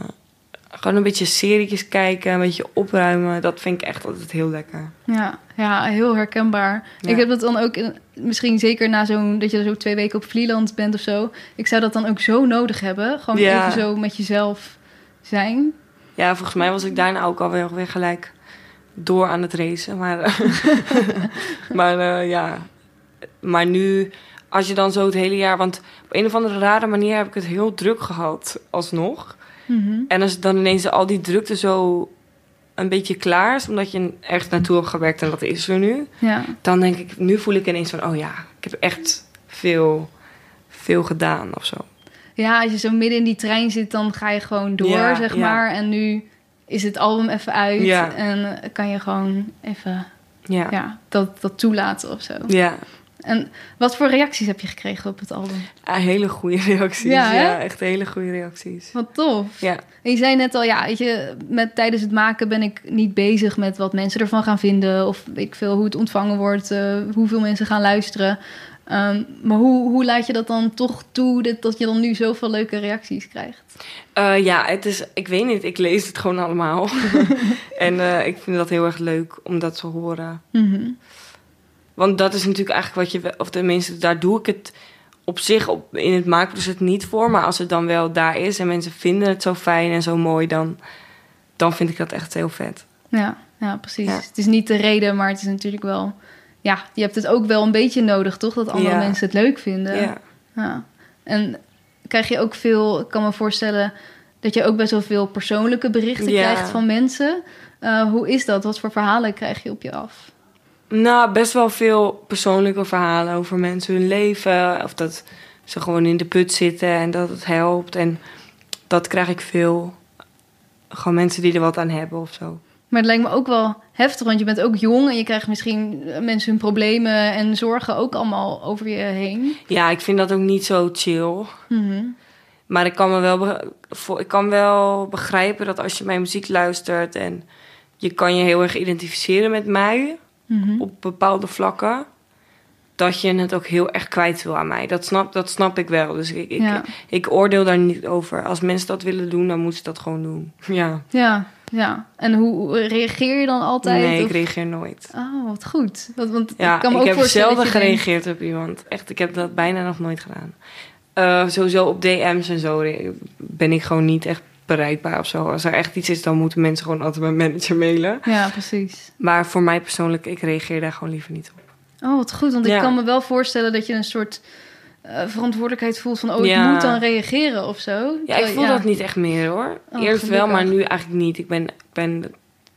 gewoon een beetje serietjes kijken, een beetje opruimen. Dat vind ik echt altijd heel lekker. Ja, ja heel herkenbaar. Ja. Ik heb dat dan ook, in, misschien zeker na zo'n, dat je zo twee weken op Vlieland bent of zo. Ik zou dat dan ook zo nodig hebben. Gewoon Ja. even zo met jezelf zijn. Ja, volgens mij was ik daarna ook alweer weer gelijk door aan het racen. Maar, maar eh, ja, maar nu, als je dan zo het hele jaar... Want op een of andere rare manier heb ik het heel druk gehad, alsnog. Mhm. En als dan ineens al die drukte zo een beetje klaar is... omdat je ergens naartoe hebt gewerkt en dat is er nu... Ja. dan denk ik, nu voel ik ineens van... oh ja, ik heb echt veel, veel gedaan of zo. ja, als je zo midden in die trein zit, dan ga je gewoon door, Ja, zeg ja. maar. En nu is het album even uit en kan je gewoon even Ja, ja, dat, dat toelaten of zo. ja. En wat voor reacties heb je gekregen op het album? Ah, hele goede reacties. Ja, echt hele goede reacties. Wat tof. Ja, En je zei net al, ja, weet je, met, tijdens het maken ben ik niet bezig met wat mensen ervan gaan vinden. Of ik veel hoe het ontvangen wordt, eh, hoeveel mensen gaan luisteren. Ehm, maar hoe, hoe laat je dat dan toch toe dat, dat je dan nu zoveel leuke reacties krijgt? Eh, ja, het is, ik weet niet, ik lees het gewoon allemaal. en eh, ik vind dat heel erg leuk om dat te horen. Mhm. Want dat is natuurlijk eigenlijk wat je, of tenminste, daar doe ik het op zich op, in het maakproces niet voor. Maar als het dan wel daar is en mensen vinden het zo fijn en zo mooi, dan, dan vind ik dat echt heel vet. Ja, ja, precies. Ja. Het is niet de reden, maar het is natuurlijk wel... Ja, je hebt het ook wel een beetje nodig, toch? Dat andere Ja. mensen het leuk vinden. Ja. Ja. En krijg je ook veel, ik kan me voorstellen dat je ook best wel veel persoonlijke berichten krijgt van mensen. Eh, hoe is dat? Wat voor verhalen krijg je op je af? Nou, best wel veel persoonlijke verhalen over mensen hun leven. Of dat ze gewoon in de put zitten en dat het helpt. En dat krijg ik veel. Gewoon mensen die er wat aan hebben of zo. Maar het lijkt me ook wel heftig, want je bent ook jong en je krijgt misschien mensen hun problemen en zorgen ook allemaal over je heen. Ja, ik vind dat ook niet zo chill. Mhm. Maar ik kan, me wel ik kan wel begrijpen dat als je mijn muziek luistert... en je kan je heel erg identificeren met mij Mhm. op bepaalde vlakken... dat je het ook heel erg kwijt wil aan mij. Dat snap, dat snap ik wel. Dus ik, ik, Ja. ik oordeel daar niet over. Als mensen dat willen doen, dan moeten ze dat gewoon doen. Ja. Ja, ja. En hoe reageer je dan altijd? nee, ik reageer nooit. Oh, wat goed. Want, want Ja, ik kan me ik ook heb zelden denkt- gereageerd op iemand. Echt, ik heb dat bijna nog nooit gedaan. Eh, sowieso op DM's en zo ben ik gewoon niet echt bereikbaar of zo. Als er echt iets is, dan moeten mensen gewoon altijd mijn manager mailen. Ja, precies. Maar voor mij persoonlijk, ik reageer daar gewoon liever niet op. Oh, wat goed. Want ik kan me wel voorstellen dat je een soort eh, verantwoordelijkheid voelt van... oh, ik Ja. moet dan reageren of zo. Ja, ik voel dat niet echt meer hoor. Oh, Eerst wel, maar nu eigenlijk niet. Ik ben, ik ben,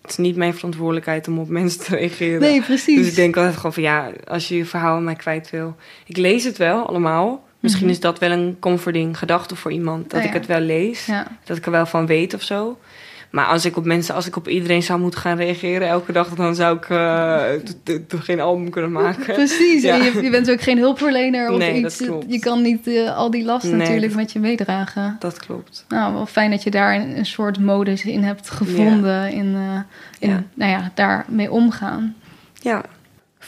het is niet mijn verantwoordelijkheid om op mensen te reageren. Nee, precies. Dus ik denk altijd gewoon van ja, als je je verhaal aan mij kwijt wil. Ik lees het wel allemaal. Misschien Mhm. is dat wel een comforting gedachte voor iemand. Dat Oh, ik het wel lees. Dat ik er wel van weet of zo. Maar als ik op mensen, als ik op iedereen zou moeten gaan reageren elke dag, dan zou ik eh, t- t- toch geen album kunnen maken. Precies. Ja. Je, je bent ook geen hulpverlener of Nee, iets. dat klopt. Je kan niet eh, al die last Nee, natuurlijk dat- met je meedragen. Dat klopt. Nou, wel fijn dat je daar een, een soort modus in hebt gevonden. In, eh, in Ja. nou ja, daarmee omgaan. Ja.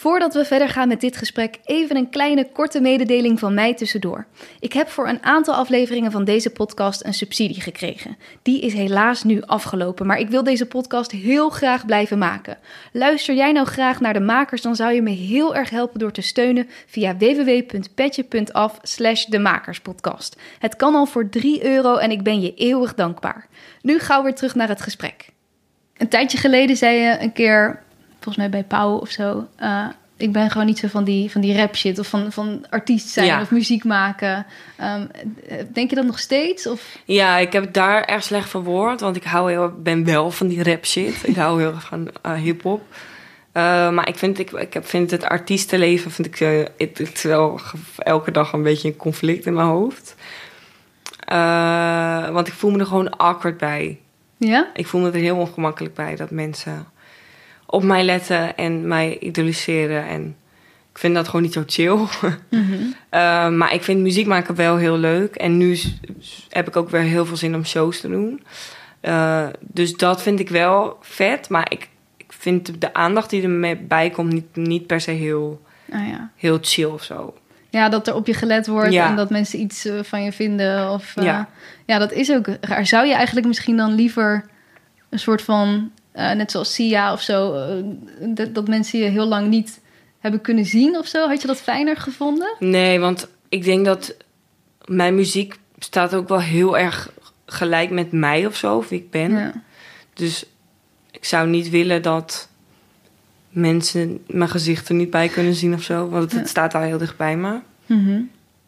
Voordat we verder gaan met dit gesprek, even een kleine korte mededeling van mij tussendoor. Ik heb voor een aantal afleveringen van deze podcast een subsidie gekregen. Die is helaas nu afgelopen, maar ik wil deze podcast heel graag blijven maken. Luister jij nou graag naar de makers, dan zou je me heel erg helpen door te steunen via www.petje.af slash de makerspodcast. Het kan al voor 3 euro en ik ben je eeuwig dankbaar. Nu gauw weer terug naar het gesprek. Een tijdje geleden zei je een keer, volgens mij bij Pauw of zo. eh, ik ben gewoon niet zo van die, van die rap shit of van, van artiest zijn Ja. of muziek maken. Ehm, denk je dat nog steeds? Of, Ja, ik heb daar erg slecht verwoord, want ik hou heel, ben wel van die rap shit. ik hou heel erg van eh, hip-hop. Eh, maar ik vind, ik, ik heb- vind het artiestenleven vind ik, het, het wel elke dag een beetje een conflict in mijn hoofd. Want ik voel me er gewoon awkward bij. ja? Ik voel me er heel ongemakkelijk bij dat mensen op mij letten en mij idoliseren. En ik vind dat gewoon niet zo chill. Mhm. Uh, maar ik vind muziek maken wel heel leuk. En nu heb ik ook weer heel veel zin om shows te doen. Uh, dus dat vind ik wel vet. Maar ik, ik vind de aandacht die er mee bij komt niet, niet per se heel, Ah, ja. heel chill of zo. ja, dat er op je gelet wordt Ja. en dat mensen iets eh, van je vinden. Of, eh, Ja. ja, dat is ook raar. Zou je eigenlijk misschien dan liever een soort van, eh, net zoals Sia of zo, eh, dat, dat mensen je heel lang niet hebben kunnen zien of zo? Had je dat fijner gevonden? Nee, want ik denk dat mijn muziek staat ook wel heel erg gelijk met mij of zo, of wie ik ben. Ja. Dus ik zou niet willen dat mensen mijn gezicht er niet bij kunnen zien of zo. Want het, Ja. staat al heel dicht bij me. Mhm.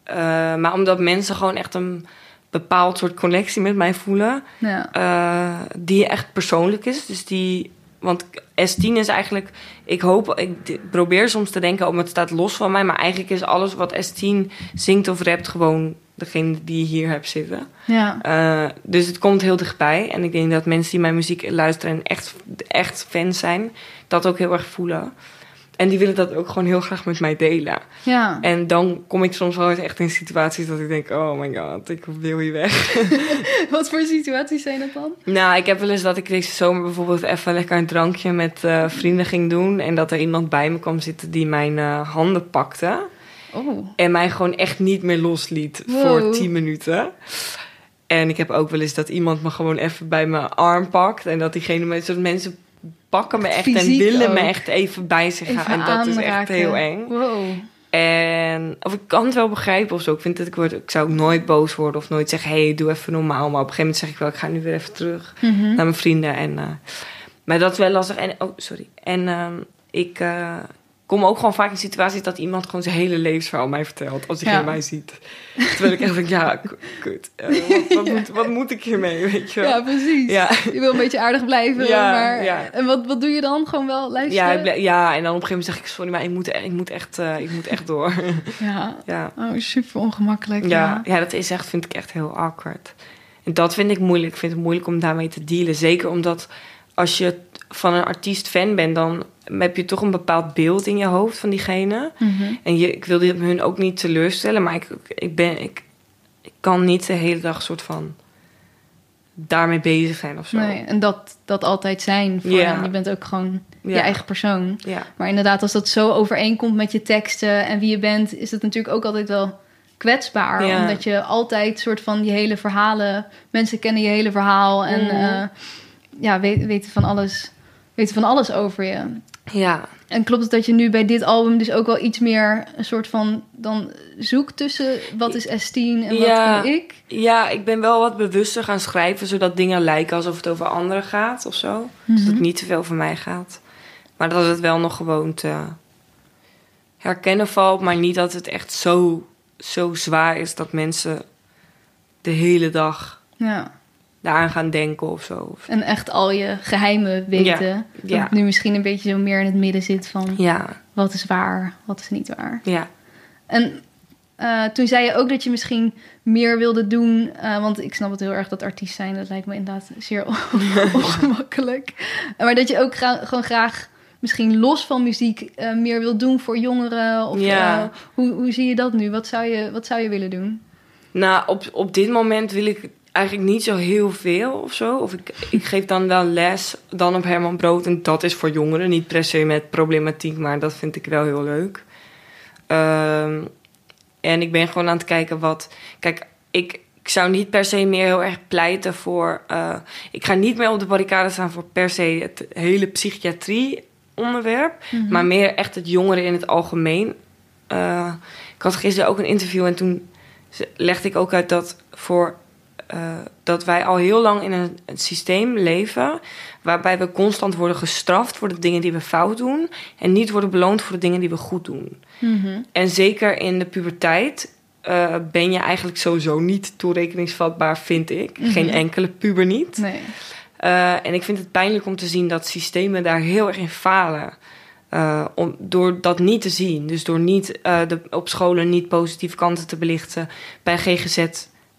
Eh, maar omdat mensen gewoon echt een bepaald soort connectie met mij voelen. Ja. eh, die echt persoonlijk is. Dus die. Want S10 is eigenlijk. Ik hoop. Ik probeer soms te denken. Oh, het staat los van mij. Maar eigenlijk is alles wat S10 zingt of rapt. gewoon degene die je hier hebt zitten. Ja. Eh, dus het komt heel dichtbij. En ik denk dat mensen die mijn muziek luisteren. en echt, echt fans zijn. dat ook heel erg voelen. En die willen dat ook gewoon heel graag met mij delen. Ja. En dan kom ik soms wel eens echt in situaties dat ik denk: oh my god, ik wil hier weg. Wat voor situaties zijn dat dan? Nou, ik heb wel eens dat ik deze zomer bijvoorbeeld even lekker een drankje met eh, vrienden ging doen. En dat er iemand bij me kwam zitten die mijn eh, handen pakte. Oh. En mij gewoon echt niet meer losliet Wow. voor 10 minuten. En ik heb ook wel eens dat iemand me gewoon even bij mijn arm pakt. En dat diegene met soort mensen pakken me echt en willen me echt even bij zich Even gaan. En dat is echt heel eng. Wow. En of ik kan het wel begrijpen of zo. Ik vind dat ik word, ik zou ook nooit boos worden of nooit zeggen: hey, doe even normaal. Maar op een gegeven moment zeg ik wel: ik ga nu weer even terug Mhm. naar mijn vrienden. En, eh, maar dat is wel lastig. En, oh, sorry. En ehm, ik eh, kom ook gewoon vaak in situaties dat iemand gewoon zijn hele levensverhaal mij vertelt. Als hij Ja. mij ziet. Terwijl ik echt denk, ja, kut. Eh, wat, wat, moet, wat moet ik hiermee, weet je wel? Ja, precies. Ja. Je wil een beetje aardig blijven, maar... En wat, wat doe je dan? Gewoon wel luisteren? Ja, ja, en dan op een gegeven moment zeg ik, sorry, maar ik moet, ik moet, echt, eh, ik moet echt door. Ja. ja. Oh, super ongemakkelijk. Ja, Ja. ja, dat is echt, vind ik echt heel awkward. En dat vind ik moeilijk. Ik vind het moeilijk om daarmee te dealen. Zeker omdat als je van een artiest fan bent, dan heb je toch een bepaald beeld in je hoofd van diegene. Mhm. En je, ik wilde hun ook niet teleurstellen, maar ik, ik, ben, ik, ik kan niet de hele dag soort van daarmee bezig zijn of zo. Nee, en dat, dat altijd zijn voor. Je bent ook gewoon je eigen persoon. Maar inderdaad, als dat zo overeenkomt met je teksten en wie je bent, is het natuurlijk ook altijd wel kwetsbaar. Omdat je altijd soort van je hele verhalen, mensen kennen je hele verhaal en Mhm. eh, ja, weet- weten van alles, weten van alles over je. ja, En klopt het dat je nu bij dit album dus ook wel iets meer een soort van dan zoekt tussen wat is S10 en wat Ja. ben ik? ja, ik ben wel wat bewuster gaan schrijven, zodat dingen lijken alsof het over anderen gaat of zo. Dat Mhm. het niet te veel over mij gaat. Maar dat het wel nog gewoon te herkennen valt. Maar niet dat het echt zo, zo zwaar is dat mensen de hele dag Ja. Daaraan gaan denken of zo. En echt al je geheimen weten. Dat ja. het nu misschien een beetje zo meer in het midden zit van Ja, wat is waar, wat is niet waar. ja. En eh, toen zei je ook dat je misschien meer wilde doen. eh, want ik snap het heel erg dat artiest zijn, dat lijkt me inderdaad zeer ongemakkelijk. Maar dat je ook gra- gewoon graag misschien los van muziek eh, meer wil doen voor jongeren. Of Ja. hoe, hoe zie je dat nu? Wat zou je, wat zou je willen doen? Nou, op, op dit moment wil ik eigenlijk niet zo heel veel of zo. Of ik, ik geef dan wel les, dan op Herman Brood. En dat is voor jongeren, niet per se met problematiek, maar dat vind ik wel heel leuk. Ehm, en ik ben gewoon aan het kijken wat... Kijk, ik, ik zou niet per se meer heel erg pleiten voor... eh, ik ga niet meer op de barricade staan voor per se het hele psychiatrie onderwerp. Maar meer echt het jongeren in het algemeen. Eh, ik had gisteren ook een interview en toen legde ik ook uit dat voor eh, dat wij al heel lang in een, een systeem leven waarbij we constant worden gestraft voor de dingen die we fout doen en niet worden beloond voor de dingen die we goed doen. Mhm. En zeker in de puberteit eh, ben je eigenlijk sowieso niet toerekeningsvatbaar, vind ik. Geen Mhm. enkele puber niet. Nee. Eh, en ik vind het pijnlijk om te zien dat systemen daar heel erg in falen. Om, door dat niet te zien. Dus door niet de, op scholen niet positieve kanten te belichten. Bij GGZ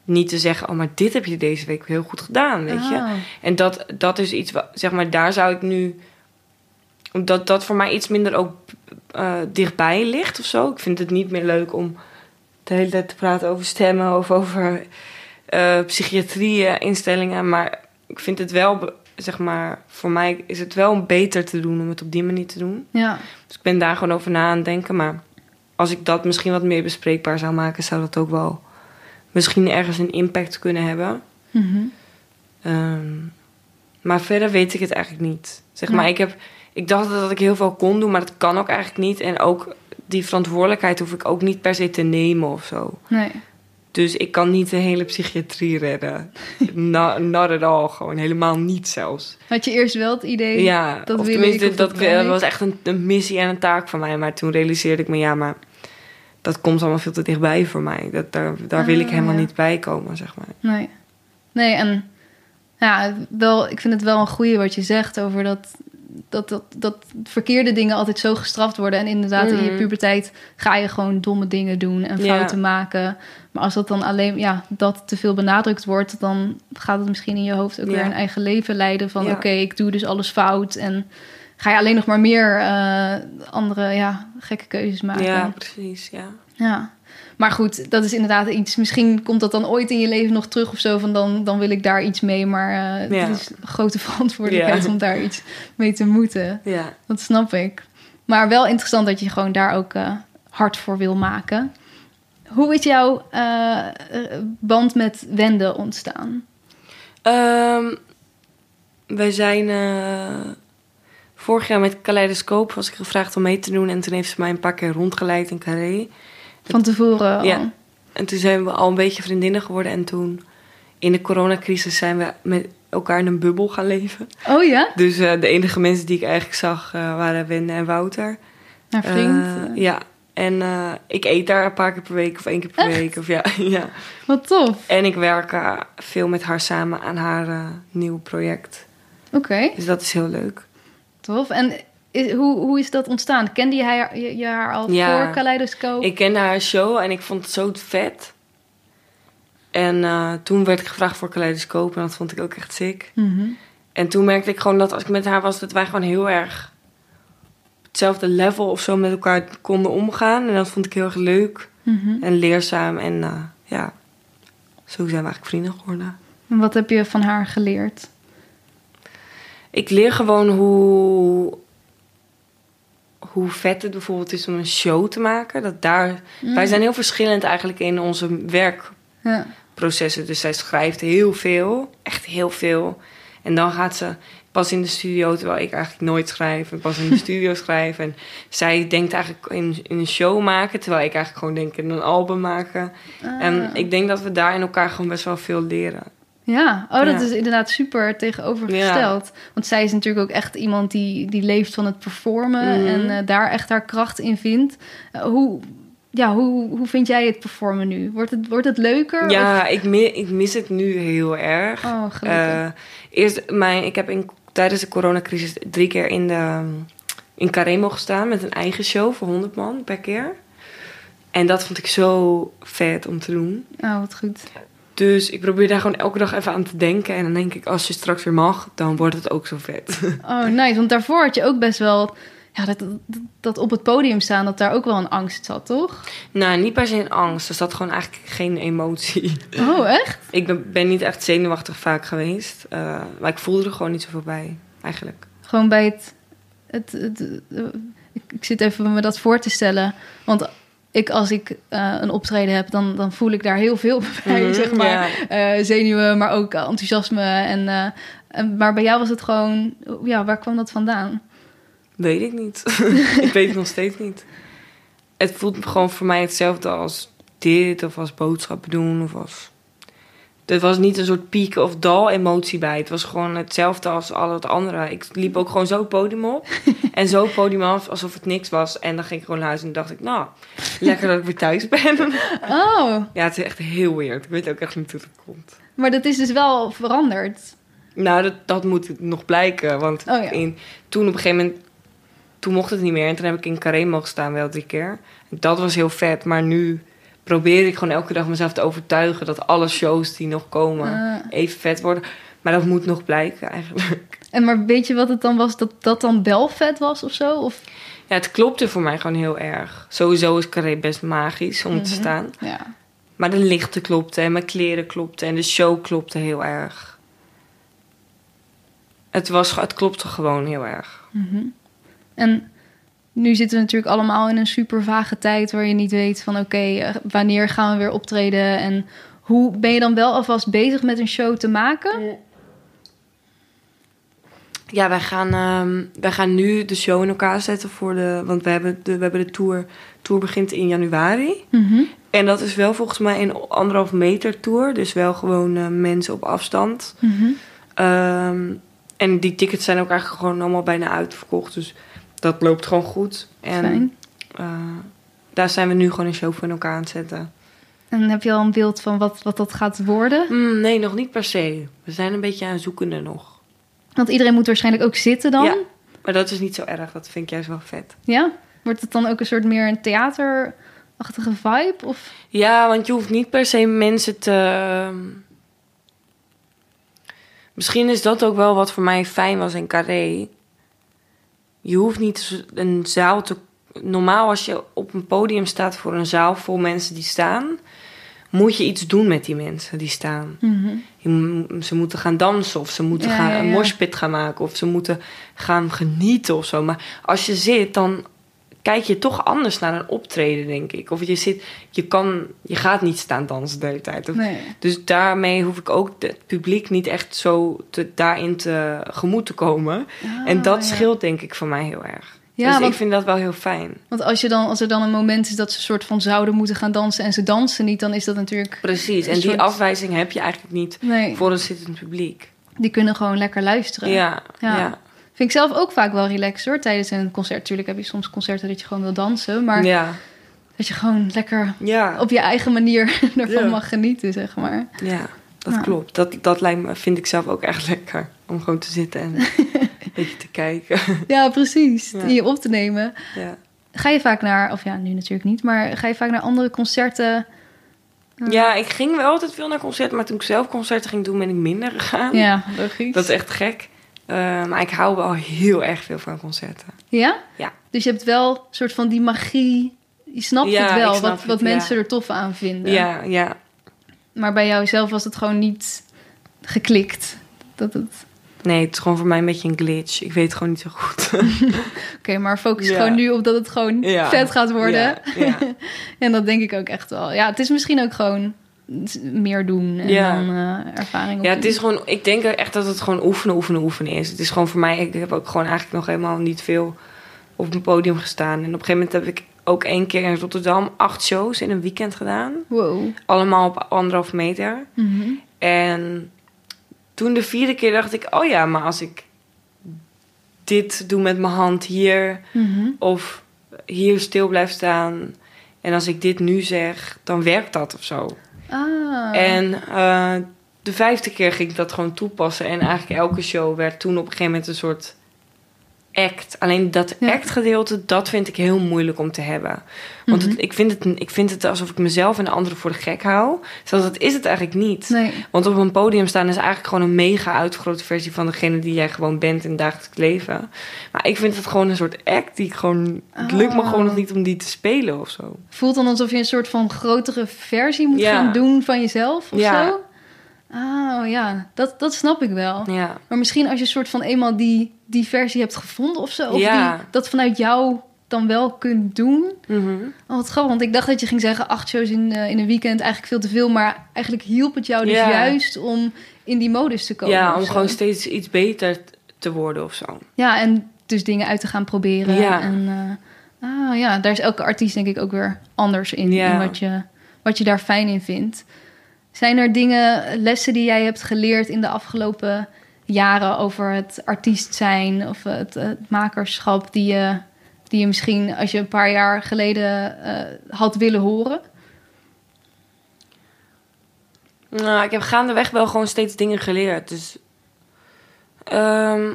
niet te zeggen: Oh, maar dit heb je deze week heel goed gedaan. Weet je? Ah. En dat, dat is iets, zeg maar, daar zou ik nu. Omdat dat voor mij iets minder ook eh, dichtbij ligt of zo. Ik vind het niet meer leuk om de hele tijd te praten over stemmen of over eh psychiatrie-instellingen. Maar ik vind het wel, zeg maar, voor mij is het wel beter te doen om het op die manier te doen. Ja. Dus ik ben daar gewoon over na aan het denken. Maar als ik dat misschien wat meer bespreekbaar zou maken, zou dat ook wel misschien ergens een impact kunnen hebben. Mhm. Ehm, maar verder weet ik het eigenlijk niet. Zeg Ja. maar, ik, heb, ik dacht dat ik heel veel kon doen, maar dat kan ook eigenlijk niet. En ook die verantwoordelijkheid hoef ik ook niet per se te nemen of zo. Nee. Dus ik kan niet de hele psychiatrie redden. No, not at all. Gewoon helemaal niet zelfs. Had je eerst wel het idee Ja, dat of tenminste, ik of dat, dat ik? was echt een, een missie en een taak van mij. Maar toen realiseerde ik me, ja, maar dat komt allemaal veel te dichtbij voor mij. Dat, daar daar wil ik Ah, helemaal ja. niet bij komen, zeg maar. Nee. Nee, en ja, wel, ik vind het wel een goeie wat je zegt over dat, dat, dat, dat verkeerde dingen altijd zo gestraft worden. En inderdaad, in je Mhm. puberteit ga je gewoon domme dingen doen en Ja. fouten maken. Maar als dat dan alleen, ja, dat te veel benadrukt wordt, dan gaat het misschien in je hoofd ook Ja. weer een eigen leven leiden. Van oké, ik doe dus alles fout. En ga je alleen nog maar meer eh, andere, ja, gekke keuzes maken. Ja, precies, ja. Ja. Maar goed, dat is inderdaad iets. Misschien komt dat dan ooit in je leven nog terug of zo. Van dan, dan wil ik daar iets mee. Maar Ja. het is een grote verantwoordelijkheid Ja. om daar iets mee te moeten. Ja, Dat snap ik. Maar wel interessant dat je gewoon daar ook eh, hard voor wil maken. Hoe is jouw band met Wende ontstaan? Ehm, wij zijn vorig jaar met Kaleidoscoop was ik gevraagd om mee te doen. En toen heeft ze mij een paar keer rondgeleid in Carré. Van tevoren al? Ja. En toen zijn we al een beetje vriendinnen geworden. En toen in de coronacrisis zijn we met elkaar in een bubbel gaan leven. Oh ja? Dus eh, de enige mensen die ik eigenlijk zag eh, waren Wende en Wouter. Naar vriend? Eh, eh. ja. En ik eet daar een paar keer per week of één keer per Echt? week. Of ja, ja. Wat tof. En ik werk veel met haar samen aan haar nieuwe project. Oké, Dus dat is heel leuk. Tof. En is, hoe, hoe is dat ontstaan? Kende je haar, je, je haar al Ja. voor Kaleidoscoop? Ik kende haar show en ik vond het zo vet. En eh, toen werd ik gevraagd voor Kaleidoscoop en dat vond ik ook echt sick. Mhm. En toen merkte ik gewoon dat als ik met haar was, dat wij gewoon heel erg op hetzelfde level of zo met elkaar konden omgaan. En dat vond ik heel erg leuk Mhm. en leerzaam. En eh, ja, zo zijn we eigenlijk vrienden geworden. En wat heb je van haar geleerd? Ik leer gewoon hoe, hoe vet het bijvoorbeeld is om een show te maken. Dat daar, Wij zijn heel verschillend eigenlijk in onze werkprocessen. Ja. Dus zij schrijft heel veel, echt heel veel. En dan gaat ze pas in de studio, terwijl ik eigenlijk nooit schrijf. En pas in de studio schrijf. En zij denkt eigenlijk in, in een show maken, terwijl ik eigenlijk gewoon denk in een album maken. En Ah. ik denk dat we daar in elkaar gewoon best wel veel leren. Ja, oh, dat Ja. is inderdaad super tegenovergesteld. Want zij is natuurlijk ook echt iemand die, die leeft van het performen Mhm. en eh, daar echt haar kracht in vindt. Eh, hoe, ja, hoe, hoe vind jij het performen nu? Wordt het, wordt het leuker? Ja, ik, mi- ik mis het nu heel erg. Oh. Eh, eerst, mijn, ik heb in, tijdens de coronacrisis drie keer in, de, in Carré mogen staan met een eigen show voor 100 man per keer. En dat vond ik zo vet om te doen. oh, wat goed. Dus ik probeer daar gewoon elke dag even aan te denken. En dan denk ik, als je straks weer mag, dan wordt het ook zo vet. Oh, nice. Want daarvoor had je ook best wel... Ja, dat, dat, op het podium staan, dat daar ook wel een angst zat, toch? nou, niet per se een angst. Er zat gewoon eigenlijk geen emotie. Oh, echt? Ik ben, ben niet echt zenuwachtig vaak geweest. eh, maar ik voelde er gewoon niet zoveel bij, eigenlijk. Gewoon bij het... het, het, eh, ik, ik zit even me dat voor te stellen. Want ik, als ik eh, een optreden heb, dan, dan voel ik daar heel veel bij, Mhm, zeg maar. ja. Eh, zenuwen, maar ook enthousiasme. En, eh, en, maar bij jou was het gewoon... Ja, waar kwam dat vandaan? Weet ik niet. ik weet het nog steeds niet. Het voelt gewoon voor mij hetzelfde als dit, of als boodschappen doen, of als... Er was niet een soort piek of dal emotie bij. Het was gewoon hetzelfde als al het andere. Ik liep ook gewoon zo het podium op. en zo het podium af, alsof het niks was. En dan ging ik gewoon naar huis en dacht ik, nou, lekker dat ik weer thuis ben. Oh, ja, het is echt heel weird. Ik weet ook echt niet hoe het komt. maar dat is dus wel veranderd. Nou, dat, dat moet nog blijken. Want Oh ja. in, toen op een gegeven moment... Toen mocht het niet meer. En toen heb ik in Carré mogen staan wel drie keer. Dat was heel vet. Maar nu probeer ik gewoon elke dag mezelf te overtuigen... dat alle shows die nog komen Ah. even vet worden. Maar dat moet nog blijken eigenlijk. En maar weet je wat het dan was? Dat dat dan wel vet was of zo? Of, Ja, het klopte voor mij gewoon heel erg. Sowieso is Carré best magisch om te Mhm. staan. ja. Maar de lichten klopten en mijn kleren klopten. En de show klopte heel erg. Het, was, het klopte gewoon heel erg. Mhm. En nu zitten we natuurlijk allemaal in een super vage tijd waar je niet weet van oké, eh, wanneer gaan we weer optreden en hoe ben je dan wel alvast bezig met een show te maken? Ja, wij gaan, ehm, wij gaan nu de show in elkaar zetten voor de... Want we hebben de, we hebben de tour... tour begint in januari. Mhm. En dat is wel volgens mij een anderhalf meter tour. Dus wel gewoon eh, mensen op afstand. Mhm. Ehm, en die tickets zijn ook eigenlijk gewoon allemaal bijna uitverkocht. Dus dat loopt gewoon goed. En eh, daar zijn we nu gewoon een show voor in elkaar aan het zetten. En heb je al een beeld van wat, wat dat gaat worden? Hmm, nee, nog niet per se. We zijn een beetje aan zoekende nog. Want iedereen moet waarschijnlijk ook zitten dan. Ja. Maar dat is niet zo erg. Dat vind ik juist wel vet. Ja? Wordt het dan ook een soort meer een theaterachtige vibe? Of... Ja, want je hoeft niet per se mensen te. ehm, Misschien is dat ook wel wat voor mij fijn was in Carré. Je hoeft niet een zaal te. Normaal, als je op een podium staat voor een zaal vol mensen die staan, moet je iets doen met die mensen die staan. Je mo- Ze moeten gaan dansen of ze moeten Ja, gaan ja, een moshpit gaan maken of ze moeten gaan genieten of zo. Maar als je zit, dan kijk je toch anders naar een optreden, denk ik. Of je zit, je kan, je gaat niet staan dansen de hele tijd. Of- Nee. Dus daarmee hoef ik ook het publiek niet echt zo te, daarin te gemoed te komen. en dat Ah, ja. scheelt denk ik voor mij heel erg. Ja, dus want- ik vind dat wel heel fijn. Want als, je dan, als er dan een moment is dat ze soort van zouden moeten gaan dansen en ze dansen niet, dan is dat natuurlijk. Precies. En die afwijzing heb je eigenlijk niet Nee, voor een zittend publiek. die kunnen gewoon lekker luisteren. Ja, Ja. ja. Vind ik zelf ook vaak wel relaxed hoor. Tijdens een concert. Tuurlijk heb je soms concerten dat je gewoon wil dansen. Maar Ja, dat je gewoon lekker ja. op je eigen manier ervan Ja. mag genieten, zeg maar. ja dat klopt. Dat, dat lijkt me, vind ik zelf ook echt lekker. Om gewoon te zitten en een beetje te kijken. Ja, precies. Ja. In je op te nemen. ja. Ga je vaak naar, of ja, nu natuurlijk niet, maar ga je vaak naar andere concerten? ja, ik ging wel altijd veel naar concerten. Maar toen ik zelf concerten ging doen, ben ik minder gegaan. Ja, logisch. Dat is echt gek. Eh, maar ik hou wel heel erg veel van concerten. Ja? Ja. Dus je hebt wel een soort van die magie. Je snapt Ja, het wel, wat, het, wat ja. mensen er tof aan vinden. Ja, ja. Maar bij jou zelf was het gewoon niet geklikt. Dat het... Nee, het is gewoon voor mij een beetje een glitch. Ik weet het gewoon niet zo goed. Oké, maar focus Ja. gewoon nu op dat het gewoon vet gaat worden. Ja, ja. En dat denk ik ook echt wel. Ja, het is misschien ook gewoon meer doen en Ja. dan eh, ervaring Ja, het is gewoon, ik denk echt dat het gewoon oefenen, oefenen, oefenen is. Het is gewoon voor mij, ik heb ook gewoon eigenlijk nog helemaal niet veel op een podium gestaan. En op een gegeven moment heb ik ook één keer in Rotterdam acht shows in een weekend gedaan. Wow. Allemaal op anderhalf meter. Mhm. En toen de vierde keer dacht ik, oh ja, maar als ik dit doe met mijn hand hier Mhm. of hier stil blijf staan en als ik dit nu zeg, dan werkt dat of zo. Ah. En eh, de vijfde keer ging ik dat gewoon toepassen. En eigenlijk elke show werd toen op een gegeven moment een soort act. Alleen dat Ja. act-gedeelte, dat vind ik heel moeilijk om te hebben. Want Mhm. het, ik, vind het, ik vind het alsof ik mezelf en de anderen voor de gek hou. Zoals dat is het eigenlijk niet. Nee. Want op een podium staan is eigenlijk gewoon een mega uitvergrote versie van degene die jij gewoon bent in het dagelijks leven. Maar ik vind het gewoon een soort act die ik gewoon. Het lukt me gewoon nog niet om die te spelen of zo. Voelt dan alsof je een soort van grotere versie moet Ja. gaan doen van jezelf of Ja. zo? Oh ja, dat, dat snap ik wel. Ja. Maar misschien als je soort van eenmaal die, die versie hebt gevonden of zo. Of Ja. die, dat vanuit jou dan wel kunt doen. Mhm. Oh, wat grappig. Want ik dacht dat je ging zeggen acht shows in, eh, in een weekend. Eigenlijk veel te veel. Maar eigenlijk hielp het jou dus Ja. juist om in die modus te komen. Ja, om zo. gewoon steeds iets beter te worden of zo. Ja, en dus dingen uit te gaan proberen. Ja. En eh, ah, ja, daar is elke artiest denk ik ook weer anders in. Ja. in wat, je, wat je daar fijn in vindt. Zijn er dingen, lessen die jij hebt geleerd in de afgelopen jaren over het artiest zijn of het, het makerschap die je, die je misschien als je een paar jaar geleden eh, had willen horen? Nou, ik heb gaandeweg wel gewoon steeds dingen geleerd. Dus ehm,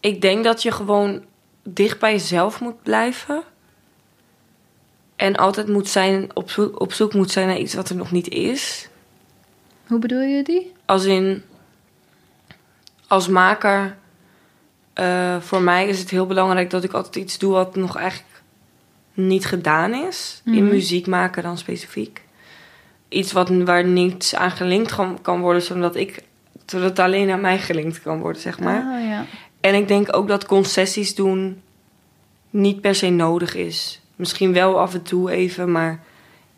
ik denk dat je gewoon dicht bij jezelf moet blijven. En altijd moet zijn, op, zoek, op zoek moet zijn naar iets wat er nog niet is. Hoe bedoel je die? Als in, als maker, eh, voor mij is het heel belangrijk dat ik altijd iets doe wat nog eigenlijk niet gedaan is. In Mhm. muziek maken dan specifiek. Iets wat, waar niets aan gelinkt kan, worden, zodat, ik, zodat het alleen aan mij gelinkt kan worden, zeg maar. Ah, ja. En ik denk ook dat concessies doen niet per se nodig is. Misschien wel af en toe even, maar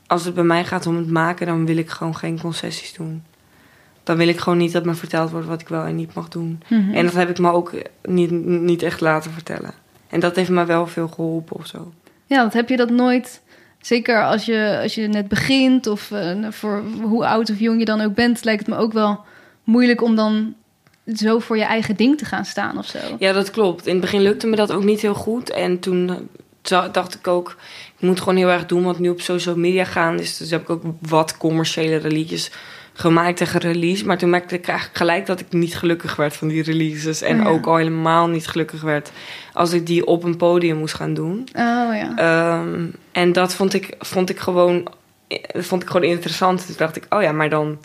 als het bij mij gaat om het maken, dan wil ik gewoon geen concessies doen. Dan wil ik gewoon niet dat me verteld wordt wat ik wel en niet mag doen. Mhm. En dat heb ik me ook niet, niet echt laten vertellen. En dat heeft me wel veel geholpen of zo. Ja, want heb je dat nooit... Zeker als je, als je net begint of eh, voor hoe oud of jong je dan ook bent... lijkt het me ook wel moeilijk om dan zo voor je eigen ding te gaan staan of zo. Ja, dat klopt. In het begin lukte me dat ook niet heel goed. En toen dacht ik ook, ik moet gewoon heel erg doen wat nu op social media gaan is. Dus heb ik ook wat commerciële liedjes gemaakt tegen release. Maar toen merkte ik eigenlijk gelijk dat ik niet gelukkig werd van die releases. En Ja. ook al helemaal niet gelukkig werd als ik die op een podium moest gaan doen. Oh ja. Ehm, en dat vond ik, vond ik gewoon eh, vond ik gewoon interessant. Dus dacht ik, oh ja, maar dan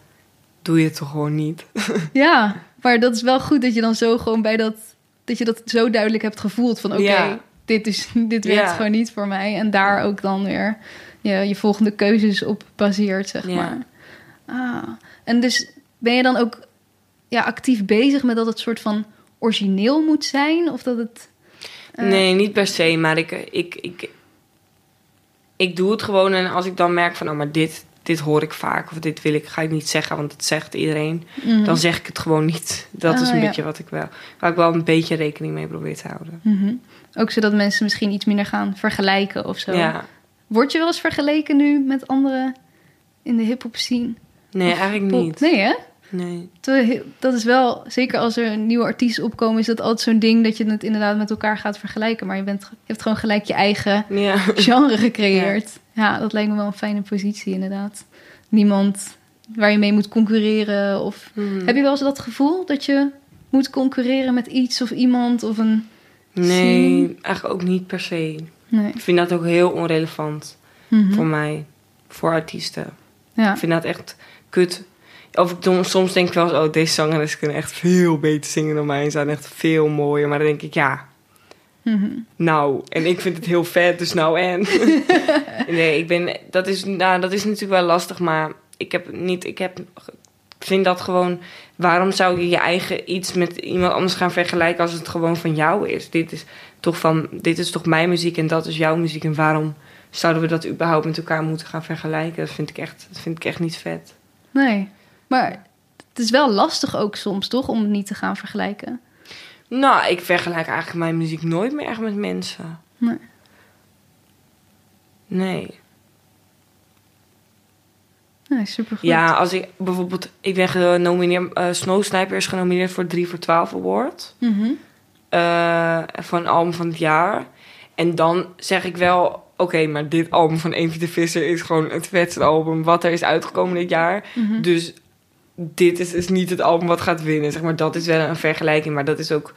doe je het toch gewoon niet. Ja, maar dat is wel goed dat je dan zo gewoon bij dat... dat je dat zo duidelijk hebt gevoeld van oké, Ja. dit, is, dit werkt Ja. gewoon niet voor mij. En daar ook dan weer je, je volgende keuzes op baseert, zeg Ja. maar. Ah, en dus ben je dan ook ja, actief bezig met dat het soort van origineel moet zijn? Of dat het... eh, Nee, niet per se, maar ik, ik, ik, ik doe het gewoon. En als ik dan merk van, oh, maar dit, dit hoor ik vaak, of dit wil ik, ga ik niet zeggen, want dat zegt iedereen, mhm. dan zeg ik het gewoon niet. Dat is Ah, een ja. beetje wat ik wel, waar ik wel een beetje rekening mee probeer te houden. Mhm. Ook zodat mensen misschien iets minder gaan vergelijken of zo. Ja, Word je wel eens vergeleken nu met anderen in de hip-hop scene? Nee, eigenlijk pop? niet. Nee, hè? Nee. He- Dat is wel, zeker als er nieuwe artiesten opkomen, is dat altijd zo'n ding dat je het inderdaad met elkaar gaat vergelijken. Maar je, bent, je hebt gewoon gelijk je eigen Ja. genre gecreëerd. Ja. dat lijkt me wel een fijne positie, inderdaad. Niemand waar je mee moet concurreren. Of Hmm. heb je wel eens dat gevoel dat je moet concurreren met iets of iemand of een. Nee, eigenlijk ook niet per se. Nee. Ik vind dat ook heel onrelevant Mhm. voor mij, voor artiesten. Ja. Ik vind dat echt kut. Of ik soms denk ik wel eens, oh, deze zangeres kunnen echt veel beter zingen dan mij. En zijn echt veel mooier. Maar dan denk ik, ja, Mhm. nou. En ik vind het heel vet, dus nou en. nee, ik ben, dat is, nou, dat is natuurlijk wel lastig. Maar ik heb niet, ik heb, ik vind dat gewoon, waarom zou je je eigen iets met iemand anders gaan vergelijken als het gewoon van jou is? Dit is toch van, dit is toch mijn muziek en dat is jouw muziek. En waarom zouden we dat überhaupt met elkaar moeten gaan vergelijken? Dat vind ik echt, dat vind ik echt niet vet. Nee. Maar het is wel lastig ook soms, toch? Om het niet te gaan vergelijken. Nou, ik vergelijk eigenlijk mijn muziek nooit meer echt met mensen. Nee. Nee. Nee, supergoed. Ja, als ik bijvoorbeeld... Ik ben genomineerd... eh Snow Sniper is genomineerd voor 3 voor 12 Award. Mhm. eh van album van het jaar. En dan zeg ik wel... Oké, maar dit album van Eentje de Visser is gewoon het vetste album wat er is uitgekomen dit jaar. Mhm. Dus dit is, is niet het album wat gaat winnen. Zeg maar, dat is wel een vergelijking, maar dat is ook...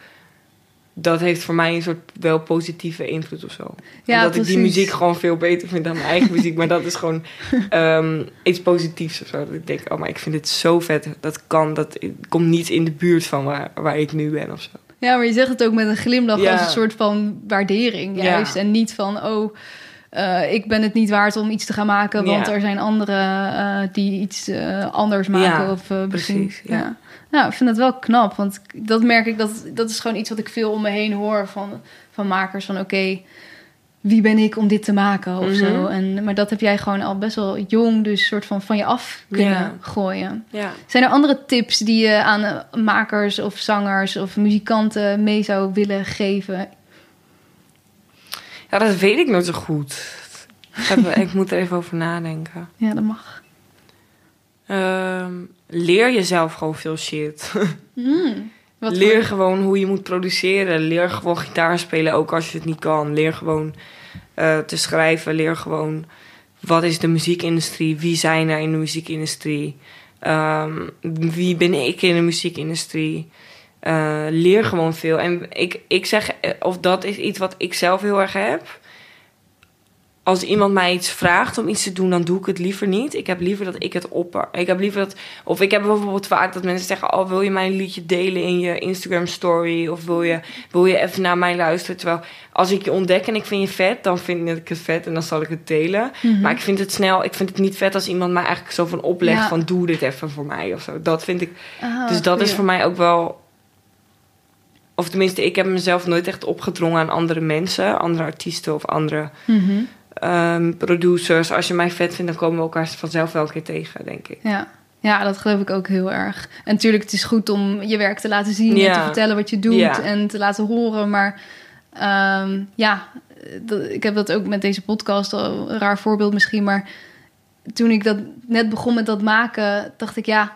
Dat heeft voor mij een soort wel positieve invloed of zo. Ja, Omdat ik die muziek gewoon veel beter vind dan mijn eigen muziek. Maar dat is gewoon ehm, iets positiefs of zo. Dat ik denk, oh, maar ik vind het zo vet. Dat kan, dat komt niet in de buurt van waar, waar ik nu ben of zo. Ja, maar je zegt het ook met een glimlach Ja. als een soort van waardering Ja. juist. En niet van, oh, eh, ik ben het niet waard om iets te gaan maken... want Ja. er zijn anderen eh, die iets eh, anders maken. Ja, of, misschien- precies, ja. Ja. Nou, ik vind dat wel knap, want dat merk ik... dat, dat is gewoon iets wat ik veel om me heen hoor van, van makers. Van oké, wie ben ik om dit te maken of Mhm. zo. En, maar dat heb jij gewoon al best wel jong... dus soort van van je af kunnen gooien. Ja. Zijn er andere tips die je aan makers of zangers of muzikanten mee zou willen geven? Ja, dat weet ik nooit zo goed. Ik, moet er even over nadenken. Ja, dat mag. Ehm, leer jezelf gewoon veel shit. Hmm, wat Leer voor- gewoon hoe je moet produceren. Leer gewoon gitaar spelen, ook als je het niet kan. Leer gewoon eh, te schrijven. Leer gewoon wat is de muziekindustrie? Wie zijn er in de muziekindustrie? Ehm, wie ben ik in de muziekindustrie? Eh, leer gewoon veel. En ik, ik zeg, eh, of dat is iets wat ik zelf heel erg heb. Als iemand mij iets vraagt om iets te doen, dan doe ik het liever niet. Ik heb liever dat ik het opper. Ik heb liever dat. Of ik heb bijvoorbeeld vaak dat mensen zeggen: Oh, wil je mijn liedje delen in je Instagram story? Of wil je, wil je even naar mij luisteren? Terwijl als ik je ontdek en ik vind je vet, dan vind ik het vet en dan zal ik het delen. Mhm. Maar ik vind het snel, ik vind het niet vet als iemand mij eigenlijk zo van oplegt Ja. van doe dit even voor mij of zo. Dat vind ik. Dus dat is voor mij ook wel. Of tenminste, ik heb mezelf nooit echt opgedrongen aan andere mensen, andere artiesten of andere Mhm. ehm, producers. Als je mij vet vindt, dan komen we elkaar vanzelf wel een keer tegen, denk ik. Ja. Ja, dat geloof ik ook heel erg. En natuurlijk, het is goed om je werk te laten zien en te vertellen wat je doet Ja. en te laten horen. Maar ehm, ja, ik heb dat ook met deze podcast, een raar voorbeeld misschien. Maar toen ik dat net begon met dat maken, dacht ik ja,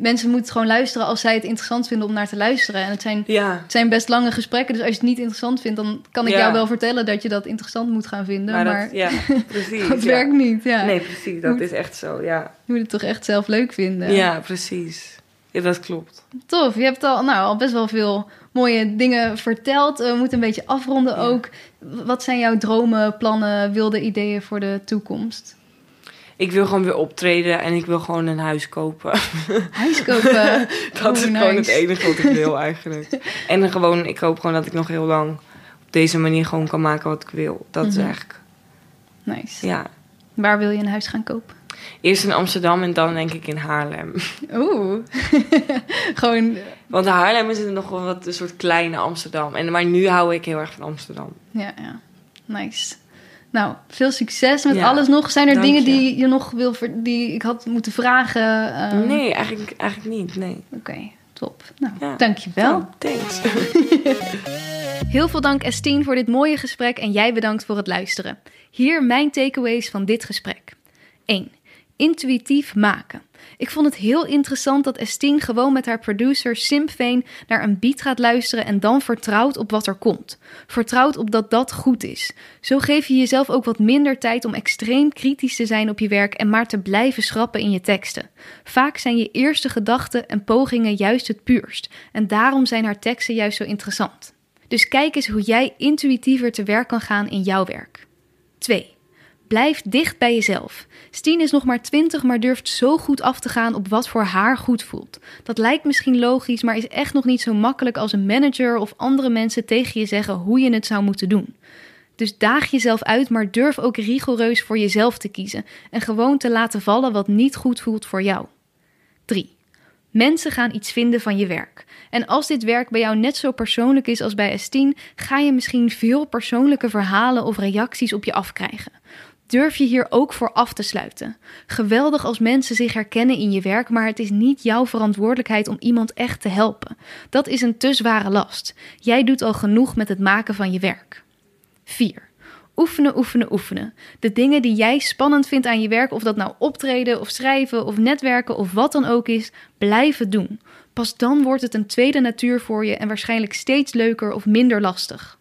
mensen moeten gewoon luisteren als zij het interessant vinden om naar te luisteren. En het zijn, Ja, het zijn best lange gesprekken, dus als je het niet interessant vindt, dan kan ik Ja. jou wel vertellen dat je dat interessant moet gaan vinden. maar, Maar, dat, ja, precies. dat werkt niet. Ja. Nee, precies. Dat Moet- is echt zo, ja. Je moet het toch echt zelf leuk vinden. Ja, precies. Ja, dat klopt. Tof, je hebt al, nou, al best wel veel mooie dingen verteld. Eh, We moeten een beetje afronden ook. Wat zijn jouw dromen, plannen, wilde ideeën voor de toekomst? Ik wil gewoon weer optreden en ik wil gewoon een huis kopen. Huis kopen. Dat is Oh, gewoon het enige wat ik wil eigenlijk. En gewoon, ik hoop gewoon dat ik nog heel lang op deze manier gewoon kan maken wat ik wil. Dat is Mhm. eigenlijk, Nice. ja. Waar wil je een huis gaan kopen? Eerst in Amsterdam en dan denk ik in Haarlem. Oeh. Gewoon, Want Haarlem is nog wel wat een soort kleine Amsterdam. En, maar nu hou ik heel erg van Amsterdam. ja, ja. Nice. Nou, veel succes met Ja, alles nog. Zijn er dingen je. die je nog wil, die ik had moeten vragen? Ehm, nee, eigenlijk, eigenlijk niet. Nee. Oké, top. Nou, Ja. dankjewel. Oh, thanks. Heel veel dank Estine voor dit mooie gesprek en jij bedankt voor het luisteren. Hier mijn takeaways van dit gesprek. 1. Intuïtief maken. Ik vond het heel interessant dat Estine gewoon met haar producer Simfane naar een beat gaat luisteren en dan vertrouwt op wat er komt. Vertrouwt op dat dat goed is. Zo geef je jezelf ook wat minder tijd om extreem kritisch te zijn op je werk en maar te blijven schrappen in je teksten. Vaak zijn je eerste gedachten en pogingen juist het puurst en daarom zijn haar teksten juist zo interessant. Dus kijk eens hoe jij intuïtiever te werk kan gaan in jouw werk. 2. Blijf dicht bij jezelf. Stien is nog maar 20, maar durft zo goed af te gaan op wat voor haar goed voelt. Dat lijkt misschien logisch, maar is echt nog niet zo makkelijk als een manager of andere mensen tegen je zeggen hoe je het zou moeten doen. Dus daag jezelf uit, maar durf ook rigoureus voor jezelf te kiezen en gewoon te laten vallen wat niet goed voelt voor jou. 3. Mensen gaan iets vinden van je werk. En als dit werk bij jou net zo persoonlijk is als bij Estine, ga je misschien veel persoonlijke verhalen of reacties op je afkrijgen. Durf je hier ook voor af te sluiten. Geweldig als mensen zich herkennen in je werk, maar het is niet jouw verantwoordelijkheid om iemand echt te helpen. Dat is een te zware last. Jij doet al genoeg met het maken van je werk. 4. Oefenen, oefenen, oefenen. De dingen die jij spannend vindt aan je werk, of dat nou optreden of schrijven of netwerken of wat dan ook is, blijven doen. Pas dan wordt het een tweede natuur voor je en waarschijnlijk steeds leuker of minder lastig.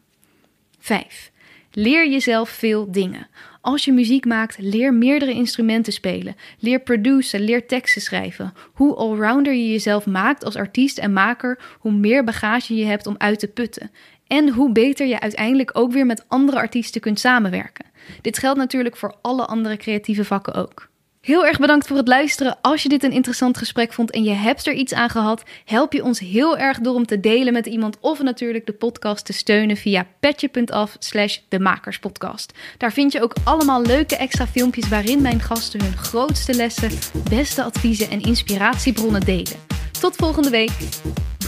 5. Leer jezelf veel dingen. Als je muziek maakt, leer meerdere instrumenten spelen. Leer produceren, leer teksten schrijven. Hoe allrounder je jezelf maakt als artiest en maker, hoe meer bagage je hebt om uit te putten. En hoe beter je uiteindelijk ook weer met andere artiesten kunt samenwerken. Dit geldt natuurlijk voor alle andere creatieve vakken ook. Heel erg bedankt voor het luisteren. Als je dit een interessant gesprek vond en je hebt er iets aan gehad, help je ons heel erg door om te delen met iemand of natuurlijk de podcast te steunen via petje.af slash. Daar vind je ook allemaal leuke extra filmpjes waarin mijn gasten hun grootste lessen, beste adviezen en inspiratiebronnen delen. Tot volgende week!